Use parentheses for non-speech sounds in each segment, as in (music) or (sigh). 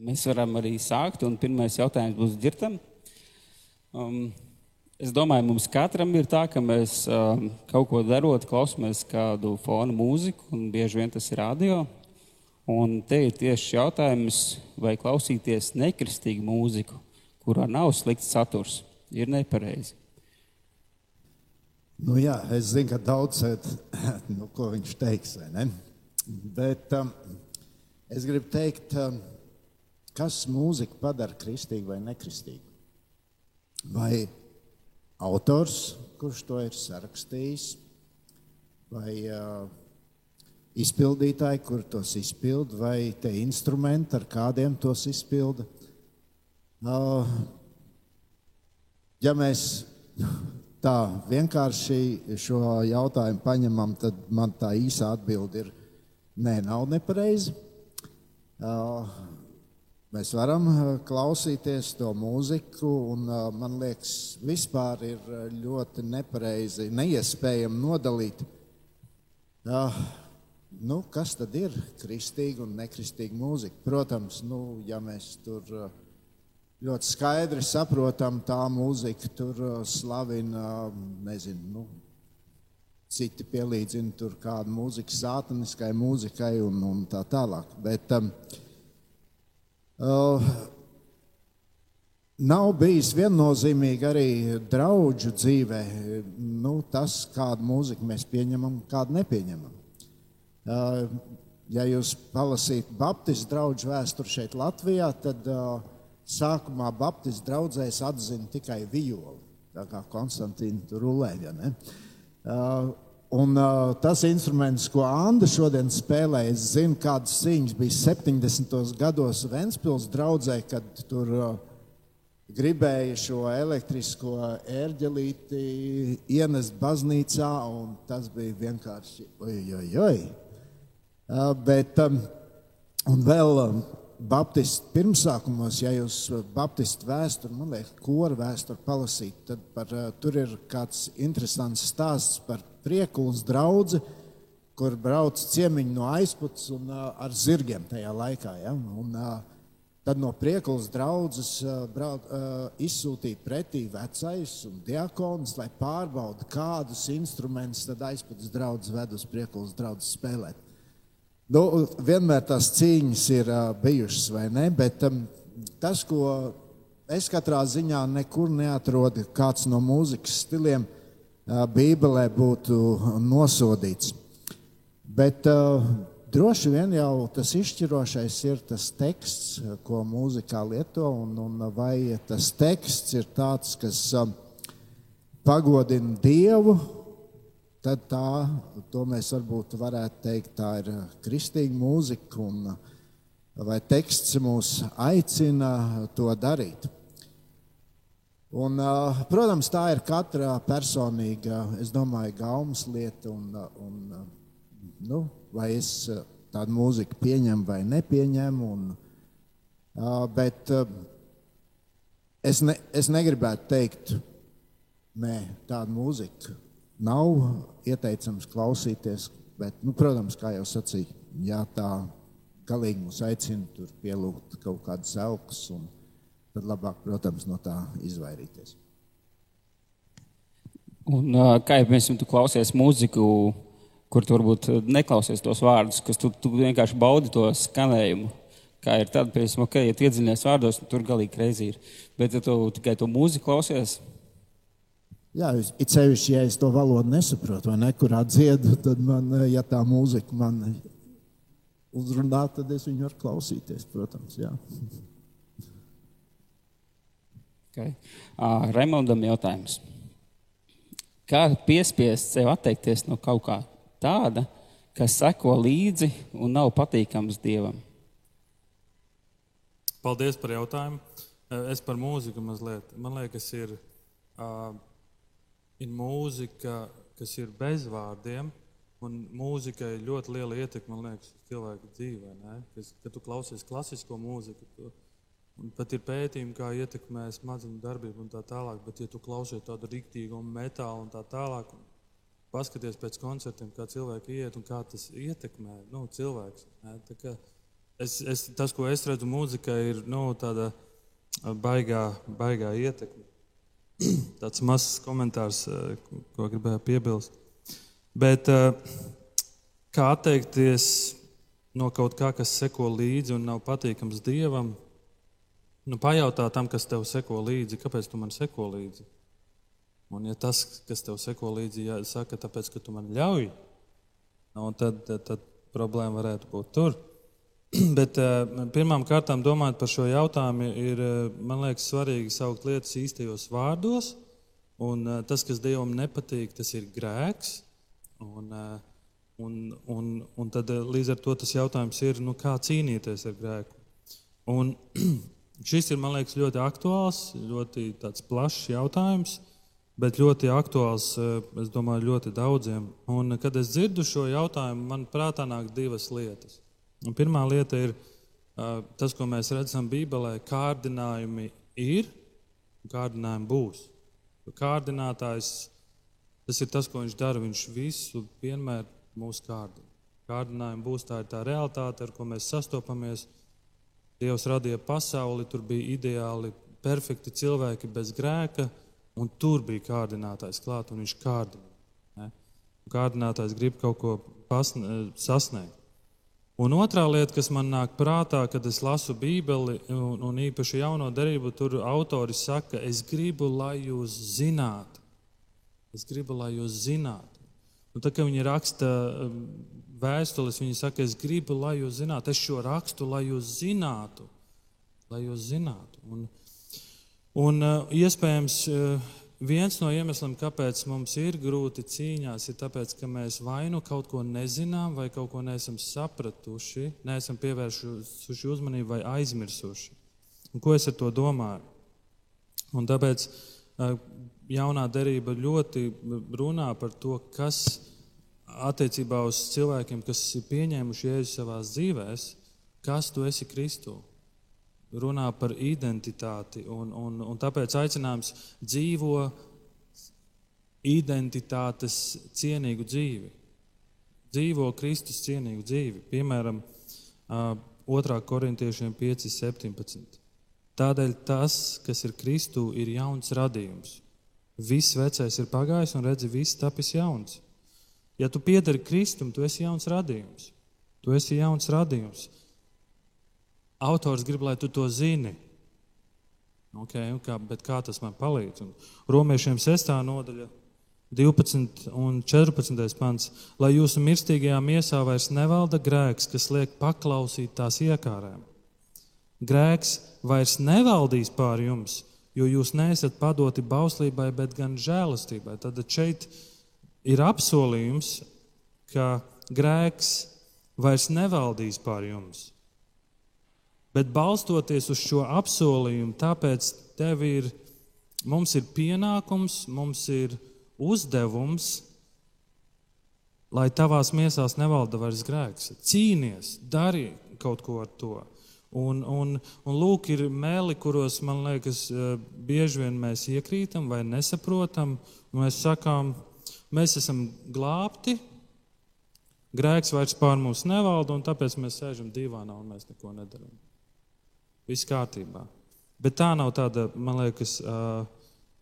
Mēs varam arī sākt, un pirmais jautājums būs dzirdam. Um, es domāju, mums katram ir tā, ka mēs um, kaut ko darot, klausāmies kādu fonu mūziku, un bieži vien tas ir radio. Un te ir tieši jautājums, vai klausīties nekristīgu mūziku, kurā nav slikts saturs, ir nepareizi. Nu, jā, es zinu, ka daudz (laughs) nu, ko viņš teiks. Bet um, es gribu teikt, um, kas mūziku padara kristīgu vai nekristīgu. Vai autors, kurš to ir sarakstījis, vai uh, izpildītāji, kur tos izpilda, vai tie instrumenti, ar kādiem tos izpilda. Uh, ja mēs tā vienkārši šo jautājumu paņemam, tad man tā īsa atbilde ir nē, nav nepareizi. Uh, Mēs varam uh, klausīties to mūziku, un uh, man liekas, vispār ir uh, ļoti nepareizi, neiespējami nodalīt, nu, kas tad ir kristīga un nekristīga mūzika. Protams, nu, ja mēs tur ļoti skaidri saprotam, tā mūzika tur slavina, nezinu, nu, citi pielīdzina tur kādu mūziku sātaniskai mūzikai un, un tā tālāk. Bet, um, Uh, nav bijis viennozīmīgi arī draugu dzīvē, nu, tas, kādu mūziku mēs pieņemam, kādu nepieņemam. Uh, ja jūs palasītu Baptistu draugu vēsturi šeit, Latvijā, tad uh, sākumā Baptistu draugzēs atzina tikai violi, tā kā Konstantīna Rulēja. Uh, Un, uh, tas instruments, ko Anna šodien spēlē, es zinu, kādas cīņas bija 70. gados Vēncpils draudzē, kad tur uh, gribēja šo elektrisko ērģelīti ienest baznīcā, un tas bija vienkārši ojojoj. Uh, bet, um, un vēl um, Baptistu pirmsākumos, ja jūs Baptistu vēsturi, man liekas, kora vēsturi palasīt, tad par, uh, tur ir kāds interesants stāsts par priekulas draugu, kur brauc ciemiņi no aizpuses un ar zirgiem tajā laikā. Ja? Un, tad no priekulas draudzes uh, izsūtīja pretī vecais un diakons, lai pārbauda, kādus instrumentus tad aizpuses draugs ved uz priekulas draugu spēlēt. Nu, vienmēr tās cīņas ir bijušas, vai ne? Bet um, tas, ko es katrā ziņā nekur neatrodu, kāds no mūzikas stiliem, uh, Bībelē būtu nosodīts. Bet uh, droši vien jau tas izšķirošais ir tas teksts, ko mūzikā lieto, un, un vai tas teksts ir tāds, kas uh, pagodina Dievu, tad tā, to mēs varbūt varētu teikt, tā ir kristīga mūzika, un vai teksts mūs aicina to darīt. Un, protams, tā ir katra personīga, es domāju, gaumas lieta. Un, un, nu, vai es tādu mūziku pieņemu vai nepieņemu. Un, bet es, ne, es negribētu teikt, nē, tāda mūzika nav ieteicams klausīties. Bet, nu, protams, kā jau sacīju, ja tā galīgi mūs aicina tur pielūgt kaut kādas elpas. Tad labāk, protams, no tā izvairīties. Un, kā jau mēs tu klausies mūziku, kur tu varbūt neklausies tos vārdus, kas tu, tu vienkārši baudi to skanējumu. Kā ir tāda, piemēram, ka, ja iedziļinies vārdos, tur galīgi reizi ir. Bet, ja tu tikai to mūziku klausies, Jā, it sevišķi, ja es to valodu nesaprotu, vai nekurā dziedu, tad man, ja tā mūzika man uzrunā, tad es viņu varu klausīties, protams. Jā. Okay. Uh, Raimondam jautājums. Kā piespiest sev atteikties no kaut kā tāda, kas seko līdzi un nav patīkams dievam? Paldies par jautājumu. Es par mūziku mazliet. Man liekas, ir, uh, ir mūzika, kas ir bez vārdiem. Un mūzikai ļoti liela ietekme liekas, uz cilvēku dzīvē. Kad tu klausies klasisko mūziku, tu, Un pat ir pētījumi, kā ietekmē smadzeņu darbību un tā tālāk. Bet, ja tu klausies tādu rīktīgu metālu un tā tālāk, paskaties pēc koncertiem, kā cilvēki iet un kā tas ietekmē nu, cilvēks. Es, es, tas, ko es redzu mūzikā, ir nu, tāda baigā, baigā ietekme. (clears throat) Tāds mazs komentārs, ko gribēju piebilst. Bet kā atteikties no kaut kā, kas seko līdzi un nav patīkams dievam? Nu, pajautā tam, kas tev seko līdzi, kāpēc tu man seko līdzi? Un, ja tas, kas tev seko līdzi, jā, saka, tāpēc, ka tu man ļauj, nu, tad, tad, tad problēma varētu būt tur. (clears throat) Bet pirmām kārtām domājot par šo jautājumu, ir, man liekas, svarīgi saukt lietas īstajos vārdos. Un tas, kas Dievam nepatīk, tas ir grēks. Un, un, un, un tad līdz ar to tas jautājums ir, nu, kā cīnīties ar grēku. Un (clears throat) šis ir, man liekas, ļoti aktuāls, ļoti plašs jautājums, bet ļoti aktuāls, es domāju, ļoti daudziem. Un, kad es dzirdu šo jautājumu, man prātā nāk divas lietas. Un pirmā lieta ir tas, ko mēs redzam Bībelē, kārdinājumi ir un kārdinājumi būs. Kārdinātājs tas ir tas, ko viņš dara. Viņš visu vienmēr mūs kārdina. Kārdinājumi būs tā ir tā realitāte, ar ko mēs sastopamies. Dievs radīja pasauli, tur bija ideāli, perfekti cilvēki bez grēka, un tur bija kārdinātājs klāt, un viņš kārdina. Ne? Kārdinātājs grib kaut ko pasne, sasniegt. Un otrā lieta, kas man nāk prātā, kad es lasu Bībeli, un, un īpaši jauno derību, tur autori saka, es gribu, lai jūs zinātu. Es gribu, lai jūs zinātu. Un tad, kad viņi raksta vēstules, viņi saka, es gribu, lai jūs zinātu. Es šo rakstu, lai jūs zinātu. Lai jūs zinātu. Un, un uh, iespējams, uh, Viens no iemesliem, kāpēc mums ir grūti cīņās, ir tas, ka mēs vai nu kaut ko nezinām, vai kaut ko neesam sapratuši, neesam pievērsuši uzmanību vai aizmirsuši. Un ko es ar to domāju? Un tāpēc jaunā derība ļoti runā par to, kas attiecībā uz cilvēkiem, kas ir pieņēmuši jēzu savā dzīvēm, kas tu esi Kristū runā par identitāti. Un, un, un tāpēc aicinājums dzīvo identitātes cienīgu dzīvi. Dzīvo Kristus cienīgu dzīvi. Piemēram, 2. korintiešiem 5, 17. Tādēļ tas, kas ir Kristū, ir jauns radījums. Viss vecais ir pagājis, un redzi, viss tapis jauns. Ja tu piedari Kristum, tu esi jauns radījums. Tu esi jauns radījums autors grib, lai tu to zini. Okay, kā, bet kā tas man palīdz? Un romiešiem 6. nodaļa, 12 un 14. pants. Lai jūsu mirstīgajā miesā vairs nevalda grēks, kas liek paklausīt tās iekārēm. Grēks vairs nevaldīs pār jums, jo jūs neesat padoti bauslībai, bet gan žēlastībai. Tad šeit ir apsolījums, ka grēks vairs nevaldīs pār jums. Bet balstoties uz šo apsolījumu, tāpēc tev ir, mums ir pienākums, mums ir uzdevums, lai tavās miesās nevalda vairs grēks. Cīnies, dari kaut ko ar to. Un, un, un lūk, ir meli, kuros man liekas, eh, bieži vien mēs iekrītam vai nesaprotam. Mēs sakām, mēs esam glābti, grēks vairs pār mums nevalda, un tāpēc mēs sēžam divānā un mēs neko nedarām. Viss kārtībā. Bet tā nav tāda, man liekas, uh,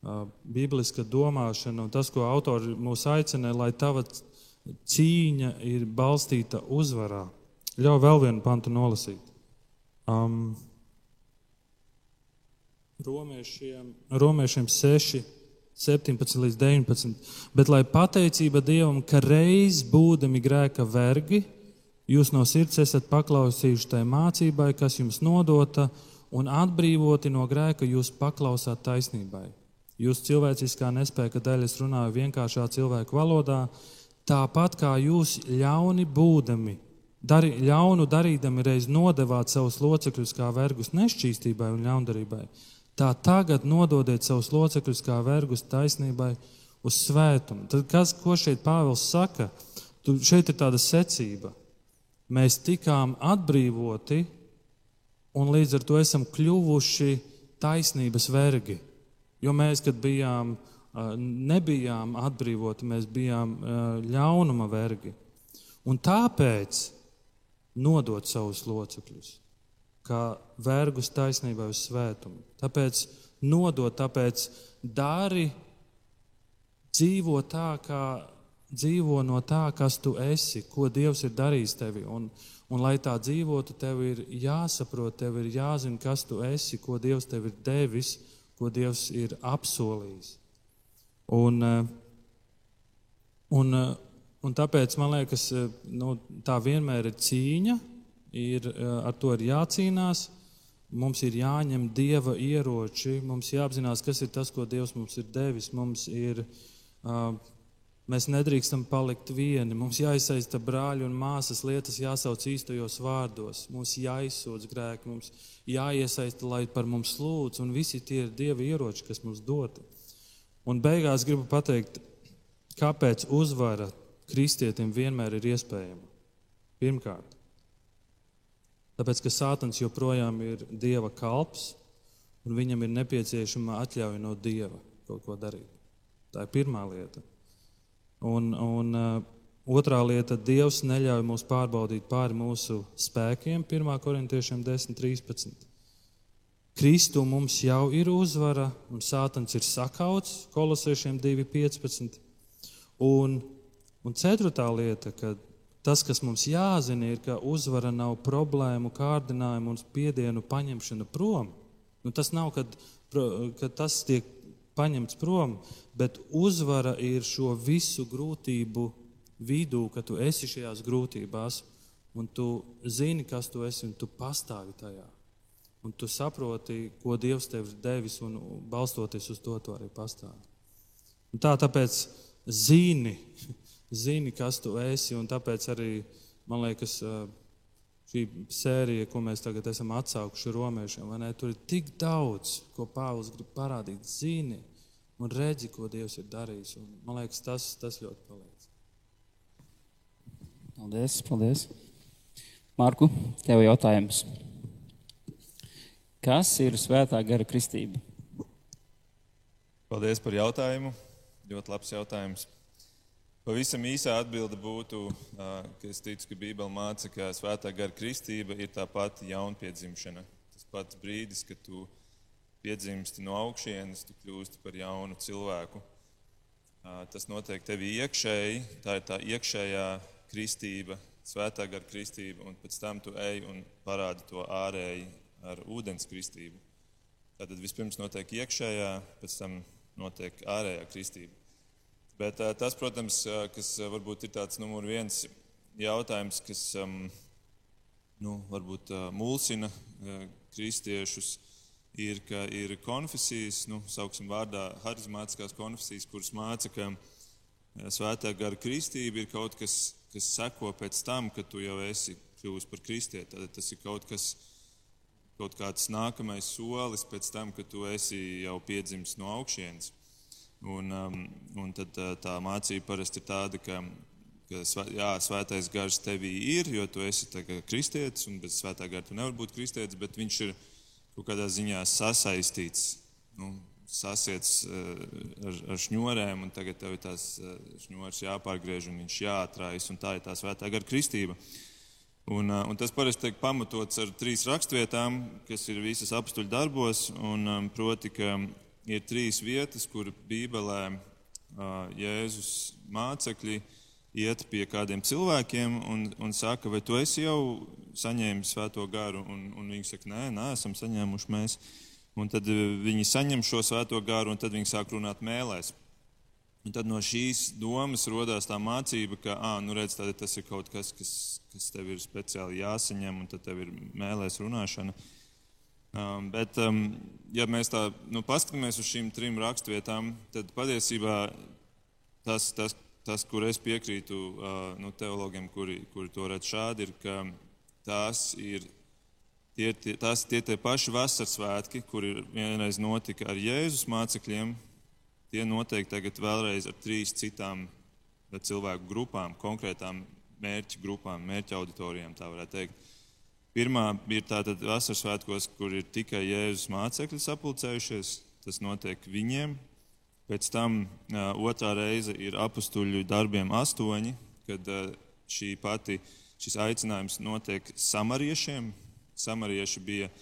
uh, bibliska domāšana un tas, ko autori mūs aicina, lai tava cīņa ir balstīta uzvarā. Ļauj vēl vienu pantu nolasīt. Um, romiešiem, romiešiem 6, 17 līdz 19. Bet lai pateicība Dievam, ka reiz būdami grēka vergi, Jūs no sirds esat paklausījuši tai mācībai, kas jums nodota, un atbrīvoti no grēka jūs paklausāt taisnībai. Jūs cilvēciskā nespēka dēļ es runāju vienkāršā cilvēku valodā, tāpat kā jūs ļauni būdami, dari, ļaunu darīdami reiz nodevāt savus locekļus kā vergus nešķīstībai un ļaundarībai, tā tagad nododiet savus locekļus kā vergus taisnībai uz svētumu. Tad kas, ko šeit Pāvils saka? Tu, šeit ir tāda secība mēs tikām atbrīvoti un līdz ar to esam kļuvuši taisnības vergi. Jo mēs, kad bijām, nebijām atbrīvoti, mēs bijām ļaunuma vergi. Un tāpēc nodot savus locekļus, kā vergus taisnībai uz svētumu. Tāpēc nodot, tāpēc dari, dzīvo tā, kā dzīvo no tā, kas tu esi, ko Dievs ir darījis tevi. Un, un lai tā dzīvotu, tev ir jāsaprot, tev ir jāzina, kas tu esi, ko Dievs tev ir devis, ko Dievs ir apsolījis. Un, eh, un, eh, un tāpēc man liekas, eh, nu, tā vienmēr ir cīņa, ir, ar to ir jācīnās. Mums ir jāņem dieva ieroči, mums jāapzinās, kas ir tas, ko Dievs mums ir devis. Mums ir uh, Mēs nedrīkstam palikt vieni. Mums jāizsaista brāļi un māsas lietas, jāsauc īstajos vārdos. Mums jāizsūdz grēki, mums jāiesaista, lai par mums lūdz, un visi tie ir Dieva ieroči, kas mums doti. Un beigās gribu pateikt, kāpēc uzvara kristietim vienmēr ir iespējama. Pirmkārt, tāpēc, ka Sātans joprojām ir Dieva kalps, un viņam ir nepieciešama atļauja no Dieva kaut ko darīt. Tā ir pirmā lieta. Un, un uh, otrā lieta - Dievs neļauj mums pārbaudīt pāri mūsu spēkiem, 1. korintiešiem 10.13. Kristu mums jau ir uzvara, un Sātans ir sakauts, kolosiešiem 2.15. Un, un ceturtā lieta, ka tas, kas mums jāzina, ir, ka uzvara nav problēmu, kārdinājumu un spiedienu paņemšana prom. Nu, tas nav, kad, kad tas tiek paņemts prom, bet uzvara ir šo visu grūtību vidū, ka tu esi šajās grūtībās, un tu zini, kas tu esi, un tu pastāvi tajā. Un tu saproti, ko Dievs tev ir devis, un balstoties uz to, tu arī pastāvi. Un tā tāpēc zini, zini, kas tu esi, un tāpēc arī man liekas, šī sērija, ko mēs tagad esam atsaukuši romiešiem, ne, tur ir tik daudz, ko Pāvils grib parādīt. Zini un redzi, ko Dievs ir darījis. Un, man liekas, tas, tas ļoti palīdz. Paldies, paldies. Marku, tev jautājums. Kas ir svētā gara kristība? Paldies par jautājumu. Ļoti labs jautājums. Pavisam īsā atbilde būtu, ka es ticu, ka Bībele māca, ka svētā gara kristība ir tā pati jaunpiedzimšana. Tas pats brīdis, kad tu piedzimsti no augšienes, tu kļūsti par jaunu cilvēku. Tas notiek tevī iekšēji, tā ir tā iekšējā kristība, svētā gara kristība, un pēc tam tu ej un parādi to ārēji ar ūdens kristību. Tātad vispirms notiek iekšējā, pēc tam notiek ārējā kristība. Bet tas, protams, kas varbūt ir tāds numur viens jautājums, kas nu, varbūt mulsina kristiešus, ir, ka ir konfesijas, nu, sauksim vārdā, harizmātiskās konfesijas, kuras māca, ka svētā gara kristība ir kaut kas, kas seko pēc tam, kad tu jau esi kļuvis par kristieti. Tad tas ir kaut kas, kaut kāds nākamais solis pēc tam, kad tu esi jau piedzimis no augšienes. Un, um, un tad tā, tā mācība parasti ir tāda, ka, ka jā, svētais gars tevī ir, jo tu esi kristietis, un bez svētā gara tu nevari būt kristietis, bet viņš ir kaut kādā ziņā sasaistīts, nu, sasiets uh, ar, ar šņurēm, un tagad tev ir tās uh, šņuras jāpārgriež, un viņš jāatrājas, un tā ir tā svētā gara kristība. Un, uh, un tas parasti tiek pamatots ar trīs rakstvietām, kas ir visas apstuļu darbos, un um, proti, ka ir trīs vietas, kur Bībelē Jēzus mācekļi iet pie kādiem cilvēkiem un, un saka, vai tu esi jau saņēmis svēto garu? Un, un viņi saka, nē, neesam saņēmuši mēs. Un tad viņi saņem šo svēto garu, un tad viņi sāk runāt mēlēs. Un tad no šīs domas radās tā mācība, ka ah, nu redz, tas ir kaut kas, kas, kas tev ir speciāli jāsaņem, un tad tev ir mēlēs runāšana. Uh, Um, bet, um, ja mēs tā nu, paskatāmies uz šīm trim raksturvietām, tad patiesībā tas, tas, tas kur es piekrītu uh, nu, teologiem, kuri, kuri to redz šādi, ir, ka tās ir tie, tie, tās, tie, tie paši vasaras svētki, kuri vienreiz notika ar Jēzus mācekļiem, tie notiek tagad vēlreiz ar trīs citām cilvēku grupām, konkrētām mērķu grupām, mērķa auditorijām, tā varētu teikt. Pirmā ir tātad vasaras svētkos, kur ir tikai Jēzus mācekļi sapulcējušies. Tas notiek viņiem. Pēc tam uh, otrā reize ir apstuļu darbiem astoņi, kad uh, šī pati šis aicinājums notiek samariešiem. Samarieši bija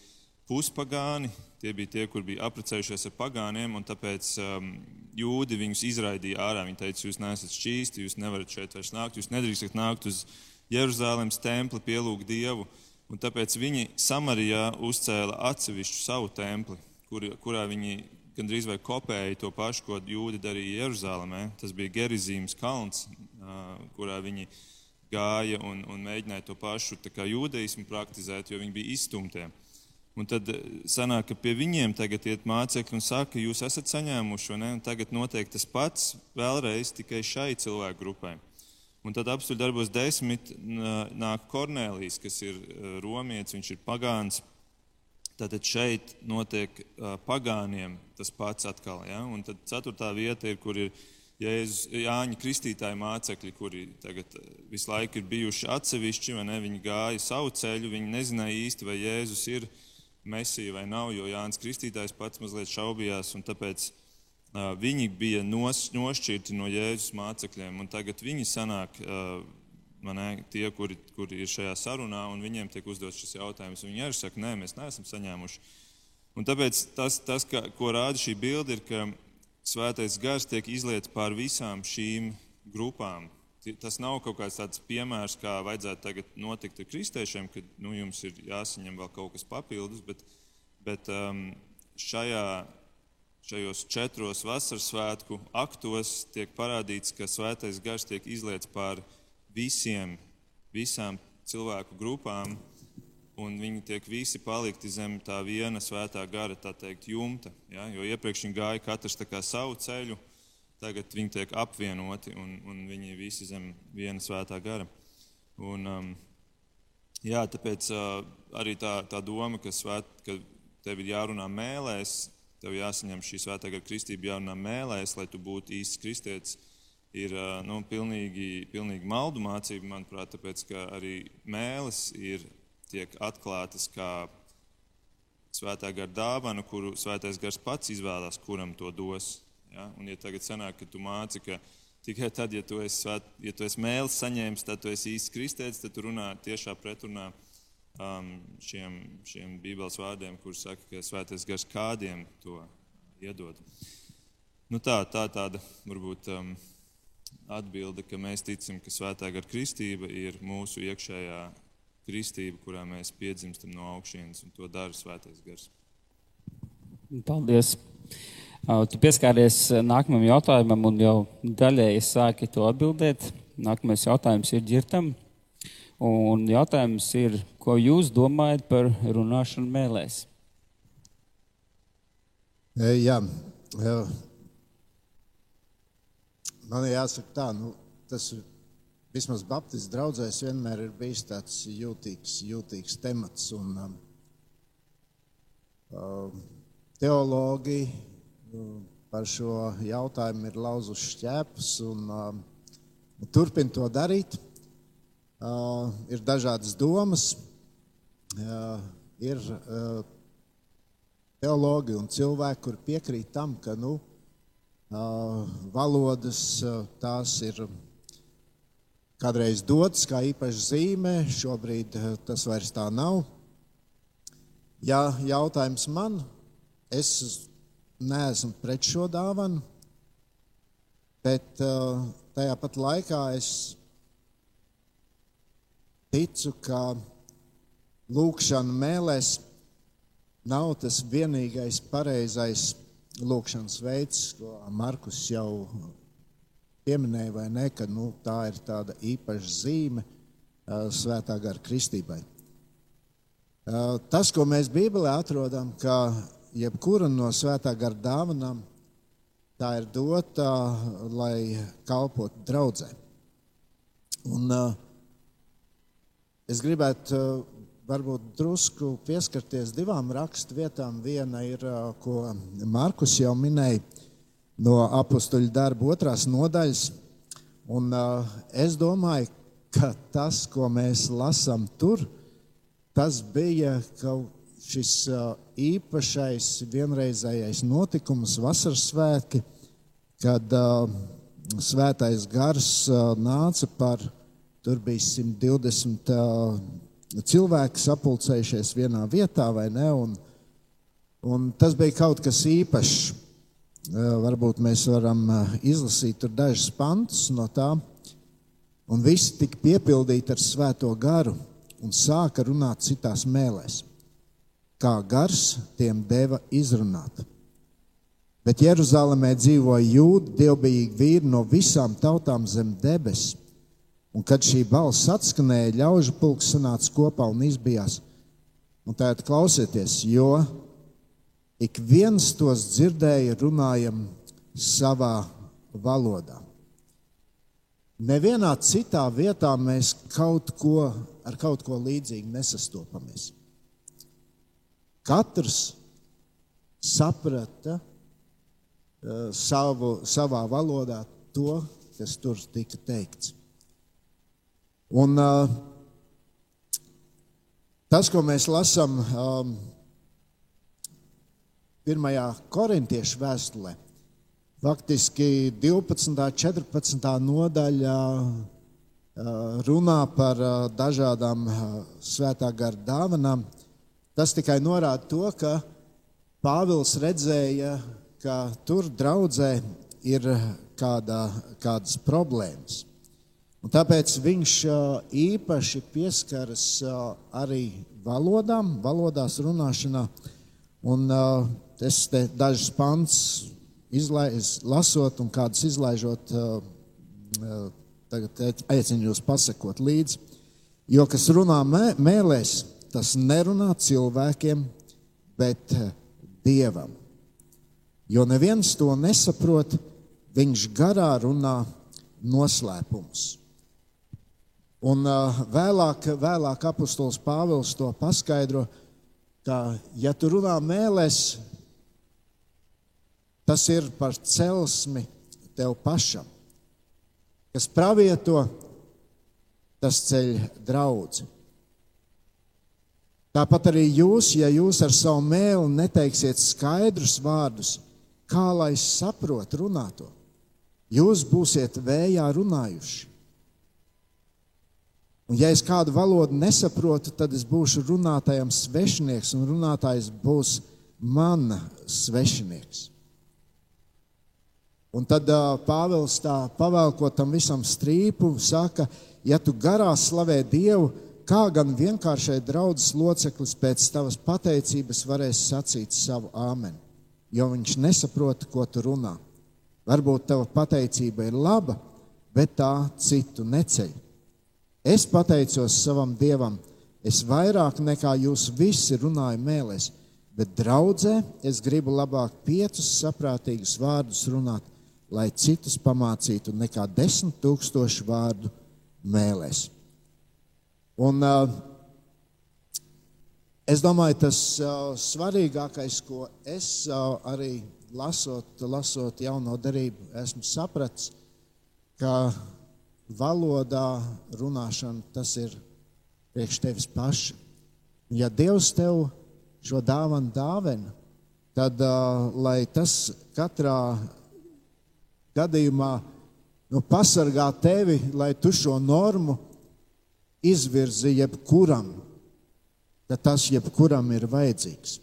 puspagāni, tie bija tie, kur bija apprecējušies ar pagāniem, un tāpēc um, jūdi viņus izraidīja ārā. Viņi teica, jūs neesat šķīsti, jūs nevarat šeit vairs nākt, jūs nedrīkstat nākt uz Jeruzalemes templi, pielūgt Dievu. Un tāpēc viņi Samarijā uzcēla atsevišķu savu templi, kur, kurā viņi gandrīz vai kopēja to pašu, ko jūdi darīja Jeruzalemē. Tas bija Gerizīmas kalns, kurā viņi gāja un, un mēģināja to pašu jūdeismu praktizēt, jo viņi bija izstumtie. Un tad sanāk, ka pie viņiem tagad iet mācekļi un saka, jūs esat saņēmuši, un tagad notiek tas pats vēlreiz tikai šai cilvēku grupai. Un tad apstuļu darbos desmit nāk Kornēlijs, kas ir romietis, viņš ir pagāns. Tātad šeit notiek pagāniem tas pats atkal. Ja? Un tad ceturtā vieta ir, kur ir Jēzus, Jāņa Kristītāja mācekļi, kuri tagad visu laiku ir bijuši atsevišķi, vai ne? Viņi gāja savu ceļu, viņi nezināja īsti, vai Jēzus ir Mesija vai nav, jo Jānis Kristītājs pats mazliet šaubījās, un tāpēc viņi bija nos, nošķirti no Jēzus mācekļiem, un tagad viņi sanāk ne, tie, kuri, kuri ir šajā sarunā, un viņiem tiek uzdots šis jautājums. Viņi arī saka, nē, mēs neesam saņēmuši. Un tāpēc tas, tas ka, ko rāda šī bilde, ir, ka svētais gars tiek izliets pār visām šīm grupām. Tas nav kaut kāds tāds piemērs, kā vajadzētu tagad notikt ar kristiešiem, kad nu, jums ir jāsaņem vēl kaut kas papildus, bet, bet um, šajā, šajos četros vasaras svētku aktos tiek parādīts, ka svētais gars tiek izliets pār visiem, visām cilvēku grupām, un viņi tiek visi palikti zem tā viena svētā gara, tā teikt, jumta. Ja? Jo iepriekš viņi gāja katrs savu ceļu, tagad viņi tiek apvienoti, un, un viņi visi zem viena svētā gara. Un, um, jā, tāpēc uh, arī tā, tā doma, ka, svēt, ka tev ir jārunā mēlēs, tev jāsaņem šī svētā gara kristība, jārunā mēlēs, lai tu būtu īsts kristietis ir nu, pilnīgi, pilnīgi maldu mācība, manuprāt, tāpēc ka arī mēlis ir tiek atklātas kā svētā gara dāvana, kuru svētais gars pats izvēlās, kuram to dos. Ja? Un, ja tagad sanāk, ka tu māci, ka tikai tad, ja tu esi, svēt, ja tu esi mēlis saņēmis, tad tu esi īsts kristēts, tad tu runā tiešā pretrunā um, šiem, šiem bībeles vārdiem, kur saka, ka svētais gars kādiem to iedod. Nu tā, tā tāda varbūt. Um, atbilde, ka mēs ticam, ka svētā gara kristība ir mūsu iekšējā kristība, kurā mēs piedzimstam no augšas, un to dara svētais gars. Paldies! Tu pieskāries nākamajam jautājumam, un jau daļēji sāki to atbildēt. Nākamais jautājums ir ģirtam. Un jautājums ir, ko jūs domājat par runāšanu mēlēs? Jā, jā Man jāsaka, tā, nu, tas vismaz Baptistu draugzēs vienmēr ir bijis tāds jūtīgs, jūtīgs temats. Un, um, um teologi um, par šo jautājumu ir lauzuši šķēpus un um, turpina to darīt. Uh, ir dažādas domas, uh, ir uh, teologi un cilvēki, kur piekrīt tam, ka nu, uh, valodas, tās ir kādreiz dotas kā īpaša zīme, šobrīd tas vairs tā nav. Ja jautājums man, es neesmu pret šo dāvanu, bet tajā pat laikā es ticu, ka lūkšana mēlēs nav tas vienīgais pareizais lūkšanas veids, ko Markus jau pieminēja, vai ne, ka nu, tā ir tāda īpaša zīme svētā gara kristībai. Tas, ko mēs Bībelē atrodam, ka jebkura no svētā gara dāvanām, tā ir dota, lai kalpotu draudzē. Un, es gribētu varbūt drusku pieskarties divām raksturvietām. Viena ir, ko Markus jau minēja no apakstuļu darba otrās nodaļas. Un, uh, es domāju, ka tas, ko mēs lasām tur, tas bija kaut šis īpašais vienreizējais notikums, vasaras svētki, kad svētais gars nāca par tur bija 120 uh, cilvēki sapulcējušies vienā vietā, vai ne? Un, un tas bija kaut kas īpašs. Uh, varbūt mēs varam uh, izlasīt dažus pantus no tā. Un visi tika piepildīti ar svēto garu un sāka runāt citās mēlēs, kā gars tiem deva izrunāt. Bet Jeruzalemē dzīvoja jūdi, dievbijīgi vīri no visām tautām zem debesīm Un kad šī balss atskanēja, ļaužu pulks sanāca kopā un izbijās. Un tātad klausieties, jo ik viens tos dzirdēja runājam savā valodā. Nevienā citā vietā mēs kaut ko, ar kaut ko līdzīgu nesastopamies. Katrs saprata uh, savu, savā valodā to, kas tur tika teikts. Un, uh, tas, ko mēs lasām um, pirmajā korintiešu vēstulē, faktiski 12. un 14. nodaļā uh, runā par uh, dažādām uh, svētā gara dāvanām. Tas tikai norāda to, ka Pāvils redzēja, ka tur draudzē ir kāda, kādas problēmas. Un tāpēc viņš īpaši pieskaras arī valodām, valodās runāšanā. Un es te dažus pants izlaiz, lasot un kādus izlaižot, tagad aicinu jūs pasakot līdzi. Jo kas runā mē, mēlēs, tas nerunā cilvēkiem, bet dievam. Jo neviens to nesaprot, viņš garā runā noslēpumus. Un vēlāk, vēlāk apustulis Pāvils to paskaidro, ka, ja tu runā mēlēs, tas ir par celsmi tev pašam. Kas pravieto, tas ceļ draudzi. Tāpat arī jūs, ja jūs ar savu mēlu neteiksiet skaidrus vārdus, kā lai saprotu runāto, jūs būsiet vējā runājuši. Un, ja es kādu valodu nesaprotu, tad es būšu runātājam svešinieks, un runātājs būs mana svešinieks. Un tad uh, Pāvils tā pavēlkot tam visam strīpu, saka, ja tu garā slavē Dievu, kā gan vienkāršai draudzes loceklis pēc tavas pateicības varēs sacīt savu āmeni, jo viņš nesaprot, ko tu runā. Varbūt tava pateicība ir laba, bet tā citu neceļ. Es pateicos savam Dievam, es vairāk nekā jūs visi runāju mēlēs, bet draudzē es gribu labāk piecus saprātīgus vārdus runāt, lai citus pamācītu nekā desmit tūkstošu vārdu mēlēs. Un, uh, es domāju, tas uh, svarīgākais, ko es uh, arī lasot, lasot jauno darību, esmu sapratis, ka valodā runāšana, tas ir priekš tevis paša. Ja Dievs tev šo dāvanu dāvina, tad uh, lai tas katrā gadījumā nu, pasargā tevi, lai tu šo normu izvirzi jebkuram, ka tas jebkuram ir vajadzīgs.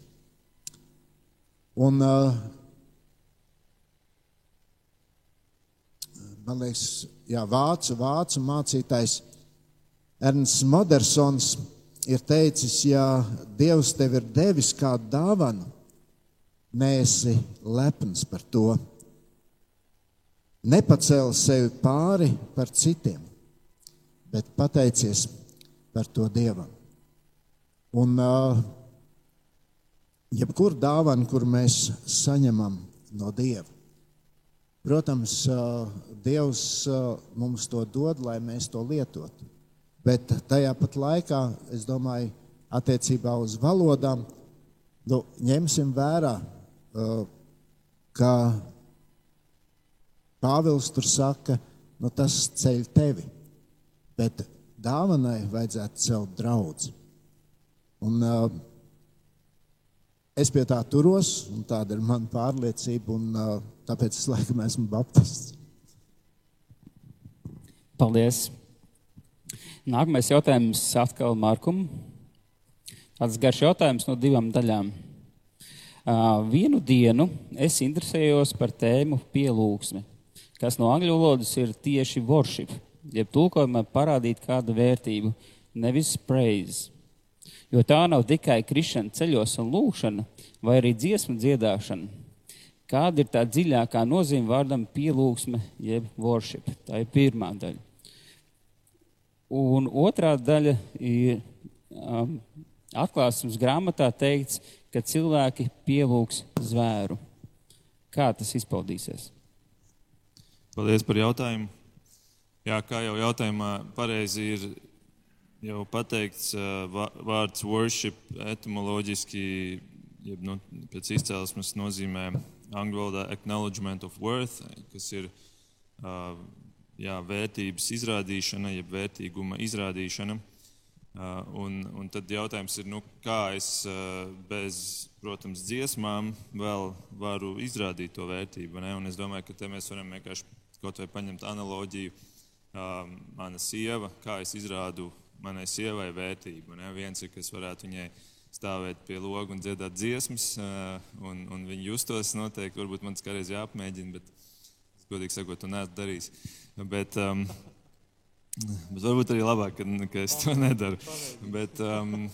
Un, uh, man liekas, jā, vācu, vācu mācītājs Ernsts Modersons ir teicis, ja Dievs tev ir devis kādu dāvanu, neesi lepns par to. Nepacēli sevi pāri par citiem, bet pateicies par to Dievam. Un uh, jebkur dāvana, kur mēs saņemam no Dieva, Protams, Dievs mums to dod, lai mēs to lietotu. Bet tajā pat laikā, es domāju, attiecībā uz valodām, nu, ņemsim vērā, ka Pāvils tur saka, nu, tas ceļ tevi, bet dāvanai vajadzētu celt draugu. Un, uh, es pie tā turos, un tāda ir mana pārliecība. Un, uh, Tāpēc es laikam esmu baptists. Paldies! Nākamais jautājums atkal Markum. Tāds garš jautājums no divām daļām. Uh, vienu dienu es interesējos par tēmu pielūgsme, kas no angļu valodas ir tieši worship, jeb tulkojumā parādīt kādu vērtību, nevis praise. Jo tā nav tikai krišana ceļos un lūkšana, vai arī dziesmu dziedāšana. Kāda ir tā dziļākā nozīme vārdam pielūgsme, jeb worship? Tā ir pirmā daļa. Un otrā daļa ir um, atklāsmes grāmatā teikts, ka cilvēki pielūgs zvēru. Kā tas izpaudīsies? Paldies par jautājumu. Jā, kā jau jautājumā pareizi ir jau pateikts, vārds worship etimoloģiski, jeb nu, pēc izcelsmes nozīmē angļu valodā acknowledgement of worth, kas ir jā, vērtības izrādīšana, jeb vērtīguma izrādīšana. Un, un tad jautājums ir, nu, kā es bez, protams, dziesmām vēl varu izrādīt to vērtību. Ne? Un es domāju, ka te mēs varam vienkārši kaut vai paņemt analoģiju. Mana sieva, kā es izrādu manai sievai vērtību. Ne? Viens ir, kas varētu viņai stāvēt pie loga un dziedāt dziesmas, un, un viņi justos noteikti. Varbūt man tas kādreiz jāapmēģina, bet, godīgi sakot, to neesmu darījis. Bet, um, Bet varbūt arī labāk, ka, ka es to nedaru. Bet, um,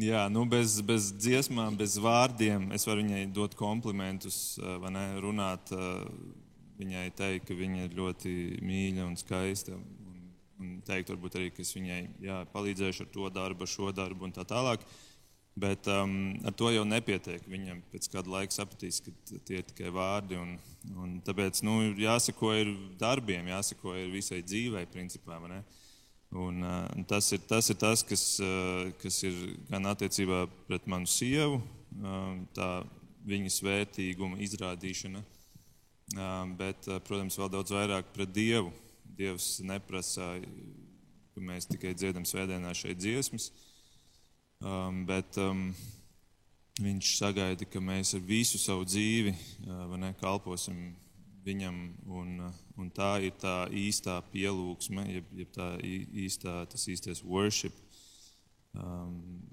jā, nu bez, bez dziesmām, bez vārdiem es varu viņai dot komplimentus, vai ne, runāt, viņai teikt, ka viņa ir ļoti mīļa un skaista. Teikt, varbūt arī, ka es viņai jā, palīdzēšu ar to darbu, ar šo darbu un tā tālāk. Bet um, ar to jau nepietiek. Viņam pēc kāda laika sapratīs, ka tie ir tikai vārdi. Un, un tāpēc nu, jāsako ir darbiem, jāsako ir visai dzīvei, principā. Un, uh, tas, ir, tas ir tas, kas, uh, kas ir gan attiecībā pret manu sievu, uh, tā viņas vērtīguma izrādīšana, uh, bet, uh, protams, vēl daudz vairāk pret Dievu. Dievs neprasa, ka mēs tikai dziedam svētdienā šeit dziesmas. Uh, Um, bet um, viņš sagaida, ka mēs ar visu savu dzīvi uh, ne, kalposim viņam. Un, uh, un tā ir tā īstā pielūgsme, jeb, jeb tā īstā, tas īstais worship. Um,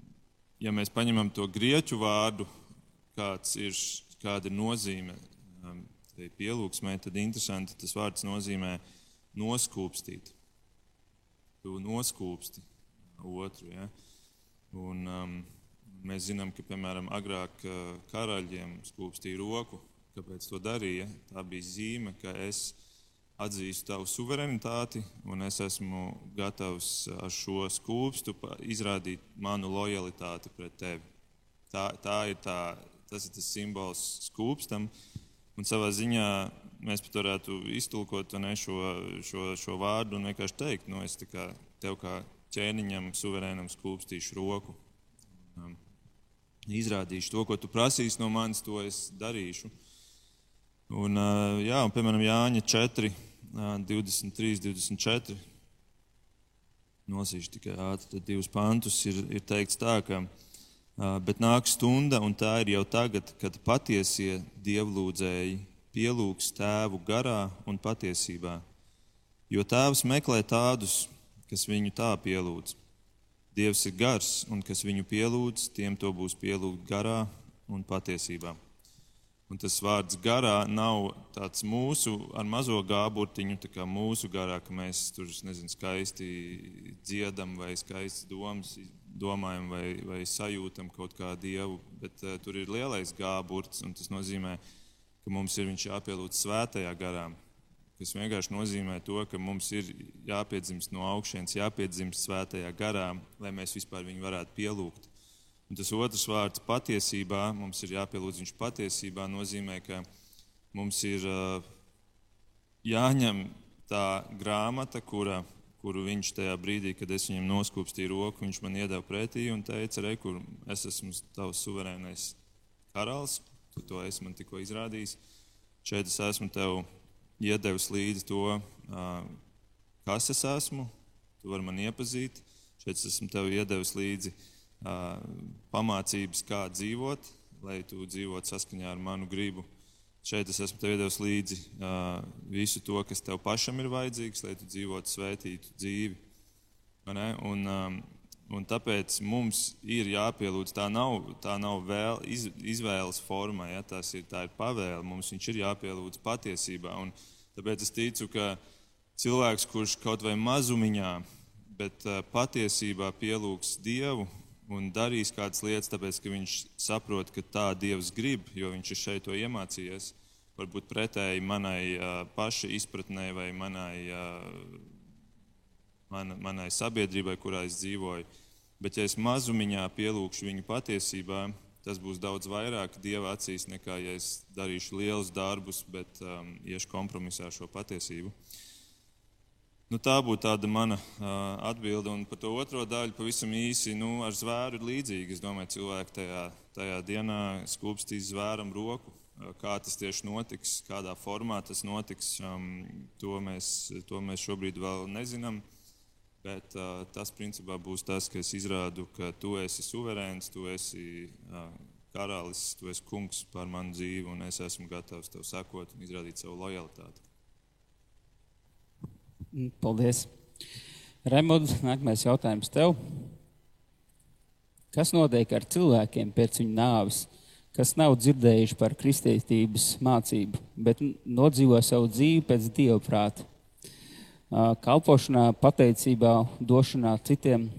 ja mēs paņemam to grieķu vārdu, ir, kāda ir nozīme um, pielūgsmē, tad interesanti tas vārds nozīmē noskūpstīt. Tu noskūpsti otru. Ja? Un, um, mēs zinām, ka piemēram agrāk uh, karaļiem skūpstīja roku. Kāpēc to darīja? Tā bija zīme, ka es atzīstu tavu suverenitāti un es esmu gatavs ar šo skūpstu izrādīt manu lojalitāti pret tevi. Tā, tā ir tā, tas ir tas simbols skūpstam. Un savā ziņā mēs pat varētu iztulkot ne, šo, šo, šo vārdu un vienkārši teikt, nu, es kā, tev kā ķēniņam, suverēnam skūpstīšu roku. Um, izrādīšu to, ko tu prasīsi no manis, to es darīšu. Un, uh, jā, un, piemēram, Jāņa 4, 23, 24. Nosīšu tikai ātri divus pantus. Ir, ir teikts tā, ka uh, bet nāk stunda, un tā ir jau tagad, kad patiesie dievlūdzēji pielūgs tēvu garā un patiesībā. Jo tēvs meklē tādus, kas viņu tā pielūdz. Dievs ir gars, un kas viņu pielūdz, tiem to būs pielūgt garā un patiesībā. Un tas vārds garā nav tāds mūsu ar mazo gāburtiņu, tā kā mūsu garā, ka mēs tur nezinu, skaisti dziedam vai skaisti domas, domājam vai, vai sajūtam kaut kā dievu, bet uh, tur ir lielais gāburts, un tas nozīmē, ka mums ir viņš jāpielūdz svētajā garā kas vienkārši nozīmē to, ka mums ir jāpiedzimst no augšas, jāpiedzimst svētajā garā, lai mēs vispār viņu varētu pielūgt. Un tas otrs vārds patiesībā, mums ir jāpielūdz viņš patiesībā, nozīmē, ka mums ir jāņem tā grāmata, kura, kuru viņš tajā brīdī, kad es viņam noskūpstīju roku, viņš man iedeva pretī un teica, re, kur es esmu tavs suverēnais karalis, tu to esi man tikko izrādījis. Šeit es esmu tev iedevis līdzi to, kas es esmu. Tu vari man iepazīt. Šeit es esmu tev iedevis līdzi pamācības, kā dzīvot, lai tu dzīvotu saskaņā ar manu gribu. Šeit es esmu tev iedevis līdzi visu to, kas tev pašam ir vajadzīgs, lai tu dzīvotu svētītu dzīvi. Un, um, un tāpēc mums ir jāpielūdz. Tā nav, tā nav vēl, iz, izvēles forma, ja? Tas ir, tā ir pavēle. Mums viņš ir jāpielūdz patiesībā. Un tāpēc es ticu, ka cilvēks, kurš kaut vai mazumiņā, bet uh, patiesībā pielūgs Dievu un darīs kādas lietas, tāpēc ka viņš saprot, ka tā Dievs grib, jo viņš ir šeit to iemācījies. Varbūt pretēji manai uh, paša izpratnē vai manai, uh, man, manai sabiedrībai, kurā es dzīvoju. Bet, ja es mazumiņā pielūgšu viņu patiesībā, tas būs daudz vairāk Dieva acīs nekā, ja es darīšu lielus darbus, bet um, iešu kompromisā ar šo patiesību. Uh, Nu, tā būtu tāda mana uh, atbilde. Un par to otro daļu pavisam īsi. Nu, ar zvēru ir līdzīgi. Es domāju, cilvēki tajā, tajā dienā skūpstīs zvēram roku. Kā tas tieši notiks, kādā formā tas notiks, um, to, mēs, to mēs šobrīd vēl nezinām. Bet uh, tas principā būs tas, ka es izrādu, ka tu esi suverēns, tu esi uh, karalis, tu esi kungs pār manu dzīvi, un es esmu gatavs tev sakot un izrādīt savu lojalitāti. Mm, paldies. Raimonds, nākamais jautājums tev. Kas notiek ar cilvēkiem pēc viņu nāves, kas nav dzirdējuši par kristietības mācību, bet nodzīvo savu dzīvi pēc dieva prāta? Kalpošanā, pateicībā, došanā citiem.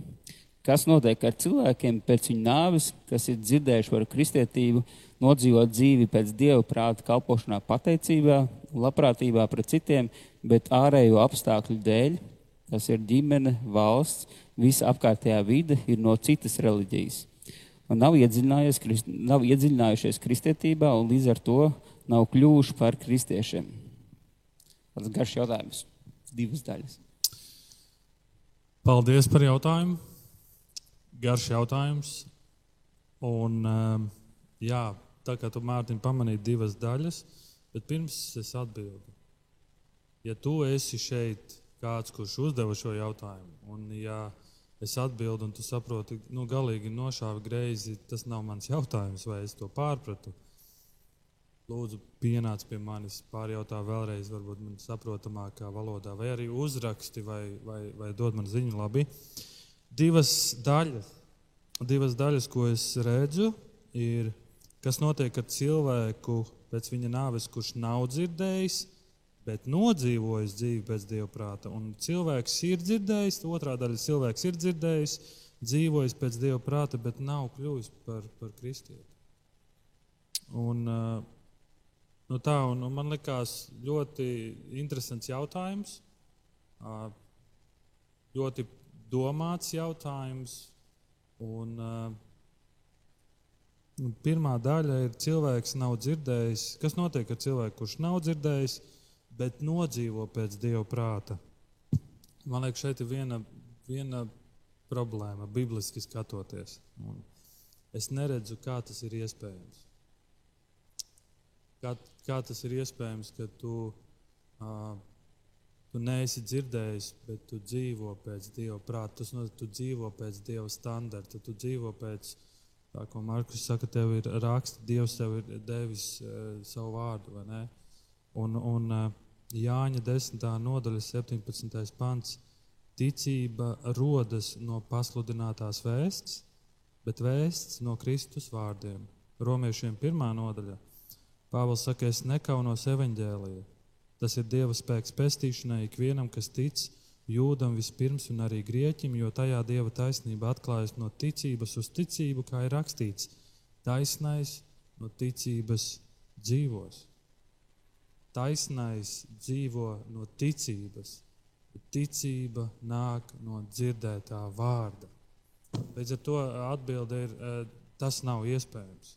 Kas notiek ar cilvēkiem pēc viņu nāves, kas ir dzirdējuši par kristietību, nodzīvot dzīvi pēc dieva prāta, kalpošanā, pateicībā, labprātībā pret citiem, bet ārējo apstākļu dēļ, tas ir ģimene, valsts, visa apkārtējā vide, ir no citas reliģijas. Un nav, nav iedziļinājušies kristietībā un līdz ar to nav kļuvuši par kristiešiem. Tas garš jautājums, divas daļas. Paldies par jautājumu. Garš jautājums. Un, um, jā, tā kā tu Mārtiņ pamanīji divas daļas, bet pirms es atbildu ja tu esi šeit kāds, kurš uzdeva šo jautājumu, un ja es atbildu, un tu saproti, nu, galīgi nošāvi greizi, tas nav mans (laughs) jautājums, vai es to pārpratu. Lūdzu, pienāc pie manis, pārjautā vēlreiz, varbūt man saprotamākā valodā, vai arī uzraksti, vai, vai, vai dod man ziņu labi. Divas daļas, divas daļas, ko es redzu, ir, kas notiek ar cilvēku pēc viņa nāves, kurš nav dzirdējis, bet nodzīvojis dzīvi pēc dieva prāta. Un cilvēks ir dzirdējis, otrā daļa cilvēks ir dzirdējis, dzīvojis pēc dieva prāta, bet nav kļuvis par, par kristieti. Un, nu tā, un, un man likās ļoti interesants jautājums, ļoti domāts jautājums. Un, un pirmā daļa ir cilvēks nav dzirdējis. Kas notiek ar cilvēku, kurš nav dzirdējis? bet nodzīvo pēc Dieva prāta. Man liekas, šeit ir viena, viena problēma, bibliski skatoties. Un es neredzu, kā tas ir iespējams. Kā, kā tas ir iespējams, ka tu, uh, tu neesi dzirdējis, bet tu dzīvo pēc Dieva prāta. Tas nozīmē, tu dzīvo pēc Dieva standarta, tu dzīvo pēc tā, ko Markus saka, tev ir raksts, Dievs tev ir devis uh, savu vārdu? Un, un, uh, Jāņa 10. nodaļa, 17. pants. Ticība rodas no pasludinātās vēsts, bet vēsts no Kristus vārdiem. Romiešiem pirmā nodaļa. Pāvils saka, es nekaunos evaņģēliju. Tas ir Dieva spēks pestīšanai ikvienam, kas tic, jūdam vispirms un arī grieķim, jo tajā Dieva taisnība atklājas no ticības uz ticību, kā ir rakstīts. Taisnais no ticības dzīvos taisnais dzīvo no ticības, bet ticība nāk no dzirdētā vārda. Līdz ar to atbilde ir, tas nav iespējams.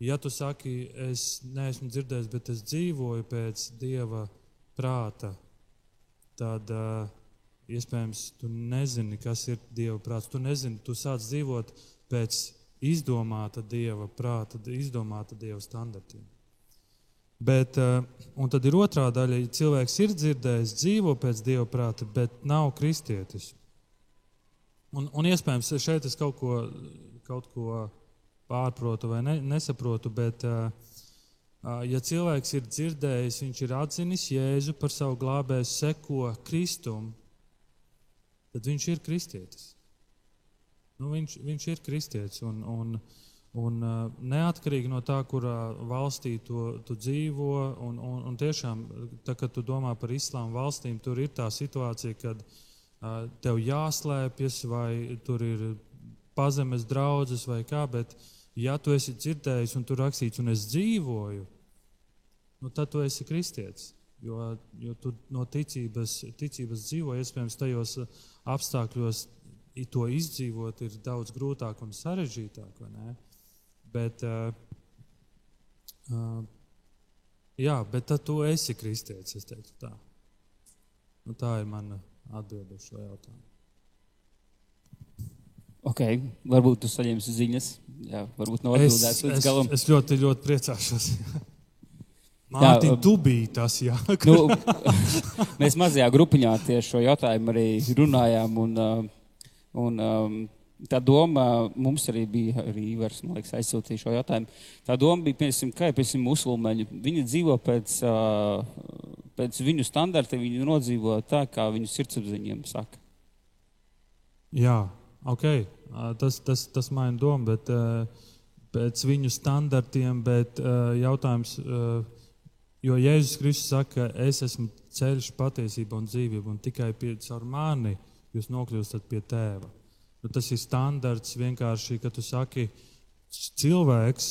Ja tu saki, es neesmu dzirdējis, bet es dzīvoju pēc dieva prāta, tad uh, iespējams tu nezini, kas ir dieva prāts. Tu nezini, tu sāc dzīvot pēc izdomāta dieva prāta, izdomāta dieva standartiem. Bet, eh, un tad ir otrā daļa, ja cilvēks ir dzirdējis, dzīvo pēc dieva prāta, bet nav kristietis. Un, un iespējams, šeit es kaut ko, kaut ko pārprotu vai ne, nesaprotu, bet, eh, eh, ja cilvēks ir dzirdējis, viņš ir atzinis Jēzu par savu glābēju, seko Kristum, tad viņš ir kristietis. Nu, viņš, viņš ir kristietis. Un, un, un neatkarīgi no tā, kurā valstī tu, tu dzīvo, un, un, un tiešām, tā, kad tu domā par islāma valstīm, tur ir tā situācija, kad uh, tev jāslēpjas, vai tur ir pazemes draudzes vai kā, bet ja tu esi dzirdējis un tur rakstīts, un es dzīvoju, nu, tad tu esi kristietis. Jo, jo tu no ticības, ticības dzīvo, iespējams, tajos apstākļos to izdzīvot ir daudz grūtāk un sarežģītāk. Bet, uh, uh, jā, bet tad tu esi kristietis, es teiktu tā. Nu, tā ir mana atbilde uz šo jautājumu. Ok, varbūt tu saņemsi ziņas. Jā, varbūt nav atbildēts līdz galam. Es, es ļoti, ļoti priecāšos. (laughs) Mārtiņ, tu biji tas, jā. (laughs) nu, mēs mazajā grupiņā tieši šo jautājumu arī runājām. Un, uh, un, um, tā doma mums arī bija, arī Ivars, man liekas, aizsūtīja šo jautājumu. Tā doma bija, piemēram, kā ir musulmaņi. Viņi dzīvo pēc, uh, pēc viņu standarta, viņi nodzīvo tā, kā viņu sirdsapziņiem saka. Jā, ok. Tas, tas, tas maina domu, bet uh, pēc viņu standartiem, bet uh, jautājums. Jo Jēzus Kristus saka, es esmu ceļš, patiesība un dzīvība, un tikai caur mani jūs nokļūstat pie tēva. Nu, tas ir standarts vienkārši, ka tu saki, cilvēks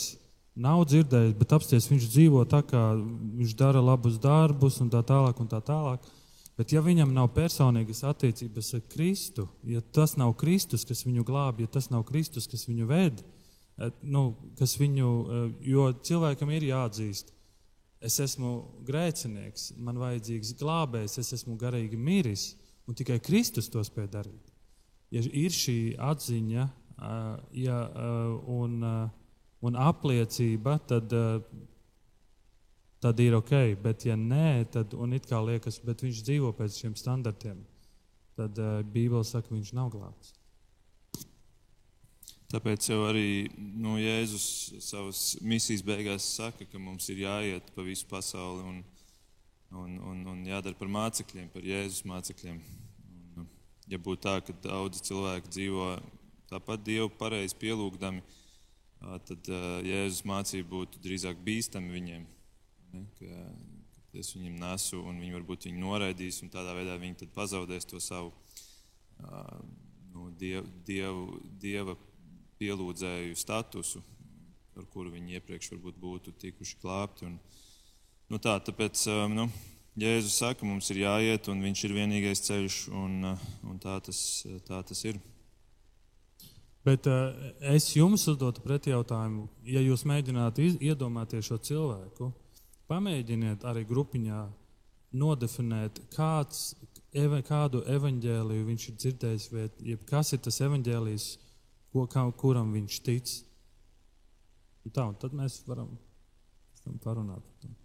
nav dzirdējis, bet apsties viņš dzīvo tā, kā viņš dara labus darbus un tā tālāk. Un tā tālāk. Bet ja viņam nav personīgas attiecības ar Kristu, ja tas nav Kristus, kas viņu glābj, ja tas nav Kristus, kas viņu ved, eh, nu, kas viņu, eh, jo cilvēkam ir jāatzīst, Es esmu grēcinieks, man vajadzīgs glābējs, es esmu garīgi miris, un tikai Kristus to spēj darīt. Ja ir šī atziņa ja, un, un apliecība, tad, tad ir ok, bet ja nē, tad it kā liekas, bet viņš dzīvo pēc šiem standartiem, tad Bībele saka, viņš nav glābts. Tāpēc jau arī nu, Jēzus savas misijas beigās saka, ka mums ir jāiet pa visu pasauli un, un, un, un jādara par mācekļiem, par Jēzus mācekļiem. Un, ja būtu tā, ka daudzi cilvēki dzīvo tāpat Dievu pareizi pielūgdami, tad Jēzus mācība būtu drīzāk bīstama viņiem. Ne? Ka, ka es viņiem nesu, un viņi varbūt viņu noraidīs, un tādā veidā viņi pazaudēs to savu nu, dievu, dievu, dieva pielūdzēju statusu, ar kuru viņi iepriekš būtu tikuši glābti. Un, nu tā, tāpēc um, nu, Jēzus saka, mums ir jāiet, un viņš ir vienīgais ceļš, un, uh, un tā, tas, tā tas ir. Bet uh, es jums uzdotu pretjautājumu, ja jūs mēģinātu iedomāties šo cilvēku, pamēģiniet arī grupiņā nodefinēt, kāds, eva, kādu evaņģēliju viņš ir dzirdējis, vai kas ir tas evaņģēlijs, ko, kā, kuram viņš tic. Un tā, un tad mēs varam parunāt par to.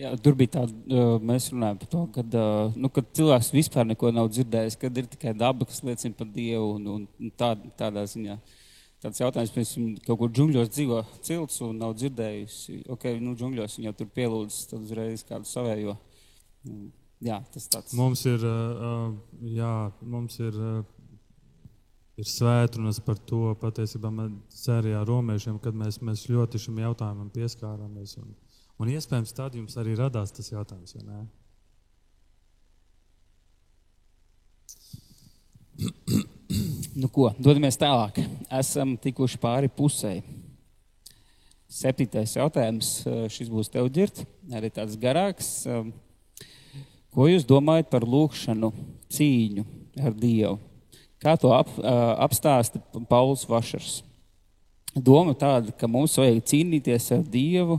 Jā, tur bija tāda, mēs runājam par to, kad, nu, kad cilvēks vispār neko nav dzirdējis, kad ir tikai daba, kas liecina par Dievu. Un, un tā, tādā ziņā tāds jautājums, piemēram, kaut kur džungļos dzīvo cilts un nav dzirdējusi. Ok, nu, džungļos viņa tur pielūdz, tad uzreiz kādu savējo. Jā, tas tāds. Mums ir, jā, mums ir ir svētrunas par to patiesībā sērijā romiešiem, kad mēs, mēs ļoti šim jautājumam pieskārāmies. Un, un iespējams, tad jums arī radās tas jautājums, vai ne? (clears throat) Nu ko, dodamies tālāk. Esam tikuši pāri pusē. Septītais jautājums. Šis būs tev ģirt, arī tāds garāks. Ko jūs domājat par lūkšanu, cīņu ar Dievu? Kā to ap, apstāsta Pauls Vašers? Doma tāda, ka mums vajag cīnīties ar Dievu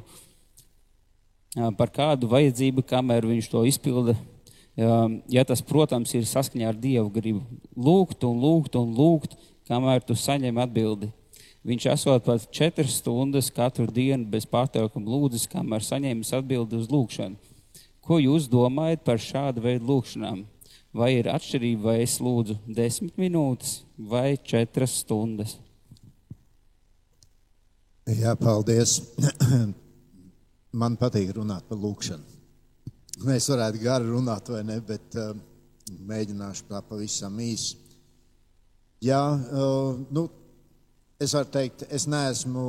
par kādu vajadzību, kamēr viņš to izpilda. Ja tas, protams, ir saskaņā ar Dievu gribu. Lūgt un lūgt un lūgt, kamēr tu saņem atbildi. Viņš esot pat četras stundas katru dienu bez pārtraukuma lūdzis, kamēr saņēmis atbildi uz lūgšanu. Ko jūs domājat par šādu veidu lūgšanām? Vai ir atšķirība, vai es lūdzu desmit minūtes vai četras stundas? Jā, paldies. (clears throat) Man patīk runāt par lūkšanu. Mēs varētu gari runāt, vai ne, bet uh, Mēģināšu tā pavisam īsi. Jā, uh, nu, es varu teikt, es neesmu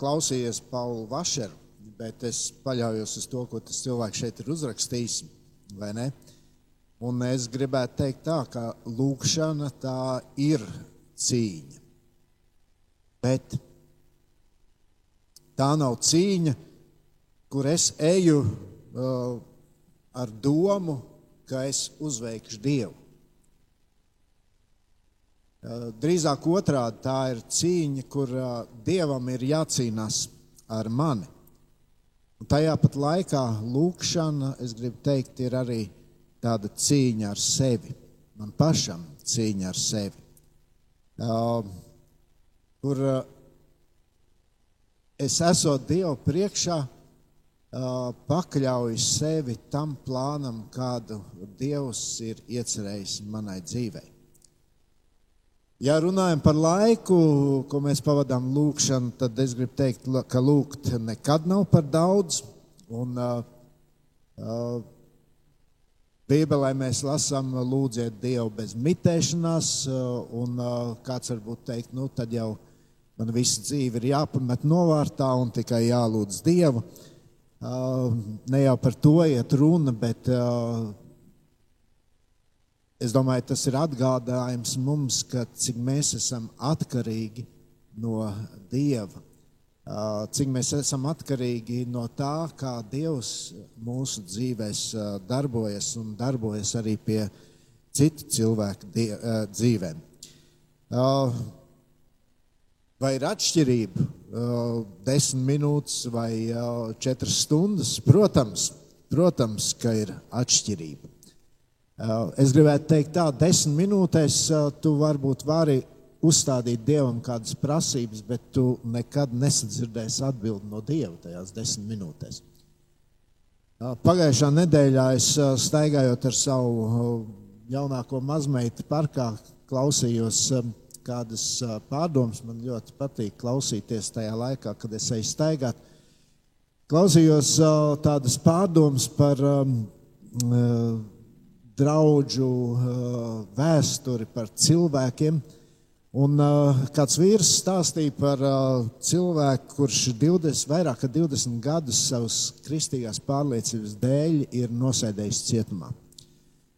klausījies Paulu Vašeru, bet es paļaujos uz to, ko tas cilvēks šeit ir uzrakstījis, vai ne? Un es gribētu teikt tā, ka lūkšana tā ir cīņa. Bet tā nav cīņa, kur es eju uh, ar domu, ka es uzveikšu Dievu. Uh, drīzāk otrādi tā ir cīņa, kur uh, Dievam ir jācīnās ar mani. Un tajā pat laikā lūkšana, es gribu teikt, ir arī tāda cīņa ar sevi. Man pašam cīņa ar sevi. Uh, kur uh, es esmu Dieva priekšā, pakļauju sevi tam plānam, kādu Dievs ir iecerējis manai dzīvei. Ja runājam par laiku, ko mēs pavadām lūkšanu, tad es gribu teikt, ka lūgt nekad nav par daudz. Un, uh, uh, Bībelē mēs lasām, lūdziet Dievu bez mitēšanās, un kāds varbūt teikt, nu tad jau man visa dzīve ir jāpamet novārtā un tikai jālūdz Dievu. Uh, Ne jau par to iet runa, bet es domāju, tas ir atgādājums mums, ka cik mēs esam atkarīgi no Dieva. Cik mēs esam atkarīgi no tā, kā Dievs mūsu dzīvēs darbojas un darbojas arī pie citu cilvēku dzīvēm. Vai ir atšķirība desmit minūtes vai četras stundas? Protams, protams, ka ir atšķirība. Es gribētu teikt, tā desmit minūtēs tu varbūt vari uzstādīt dievam kādas prasības, bet tu nekad nesadzirdēsi atbildi no dieva tajās desmit minūtēs. Pagājušā nedēļā es staigājot ar savu jaunāko mazmeitu parkā, klausījos. Kādas pārdomas man ļoti patīk klausīties tajā laikā, kad es eju staigāt. Klausījos tādas pārdomas par draugu vēsturi, par cilvēkiem. Un uh, kāds vīrs stāstīja par uh, cilvēku, kurš 20, vairāk kā 20 gadus savas kristīgās pārliecības dēļ ir nosēdējis cietumā.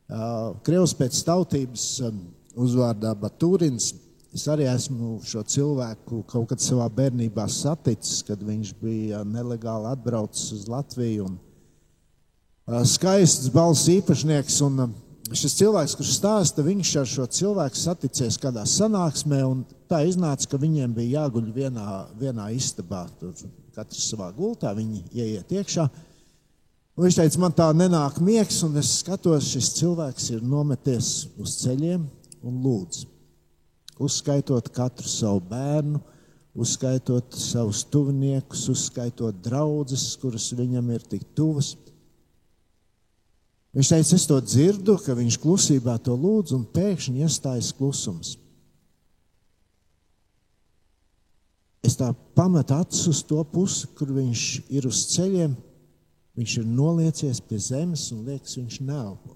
Uh, Krievs pēc tautības um, uzvārdā Batūrins Es arī esmu šo cilvēku kaut kad savā bērnībā saticis, kad viņš bija nelegāli atbraucis uz Latviju. Un, uh, skaists balss īpašnieks. Un, uh, šis cilvēks, kurš stāsta, viņš ar šo cilvēku saticies kādā sanāksmē. Tā iznāca, ka viņiem bija jāguļ vienā, vienā istabā. Tur katrs savā gultā, viņi ieiet iekšā. Un viņš teica, man tā nenāk miegs, un es skatos, šis cilvēks ir nometies uz ceļiem un lūdzu uzskaitot katru savu bērnu, uzskaitot savus tuviniekus, uzskaitot draugus, kuras viņam ir tik tuvas. Viņš teica, es to dzirdu, ka viņš klusībā to lūdz, un pēkšņi iestājas klusums. Es tā pametu acis uz to pusi, kur viņš ir uz ceļiem. Viņš ir noliecies pie zemes un liekas, viņš neelpo.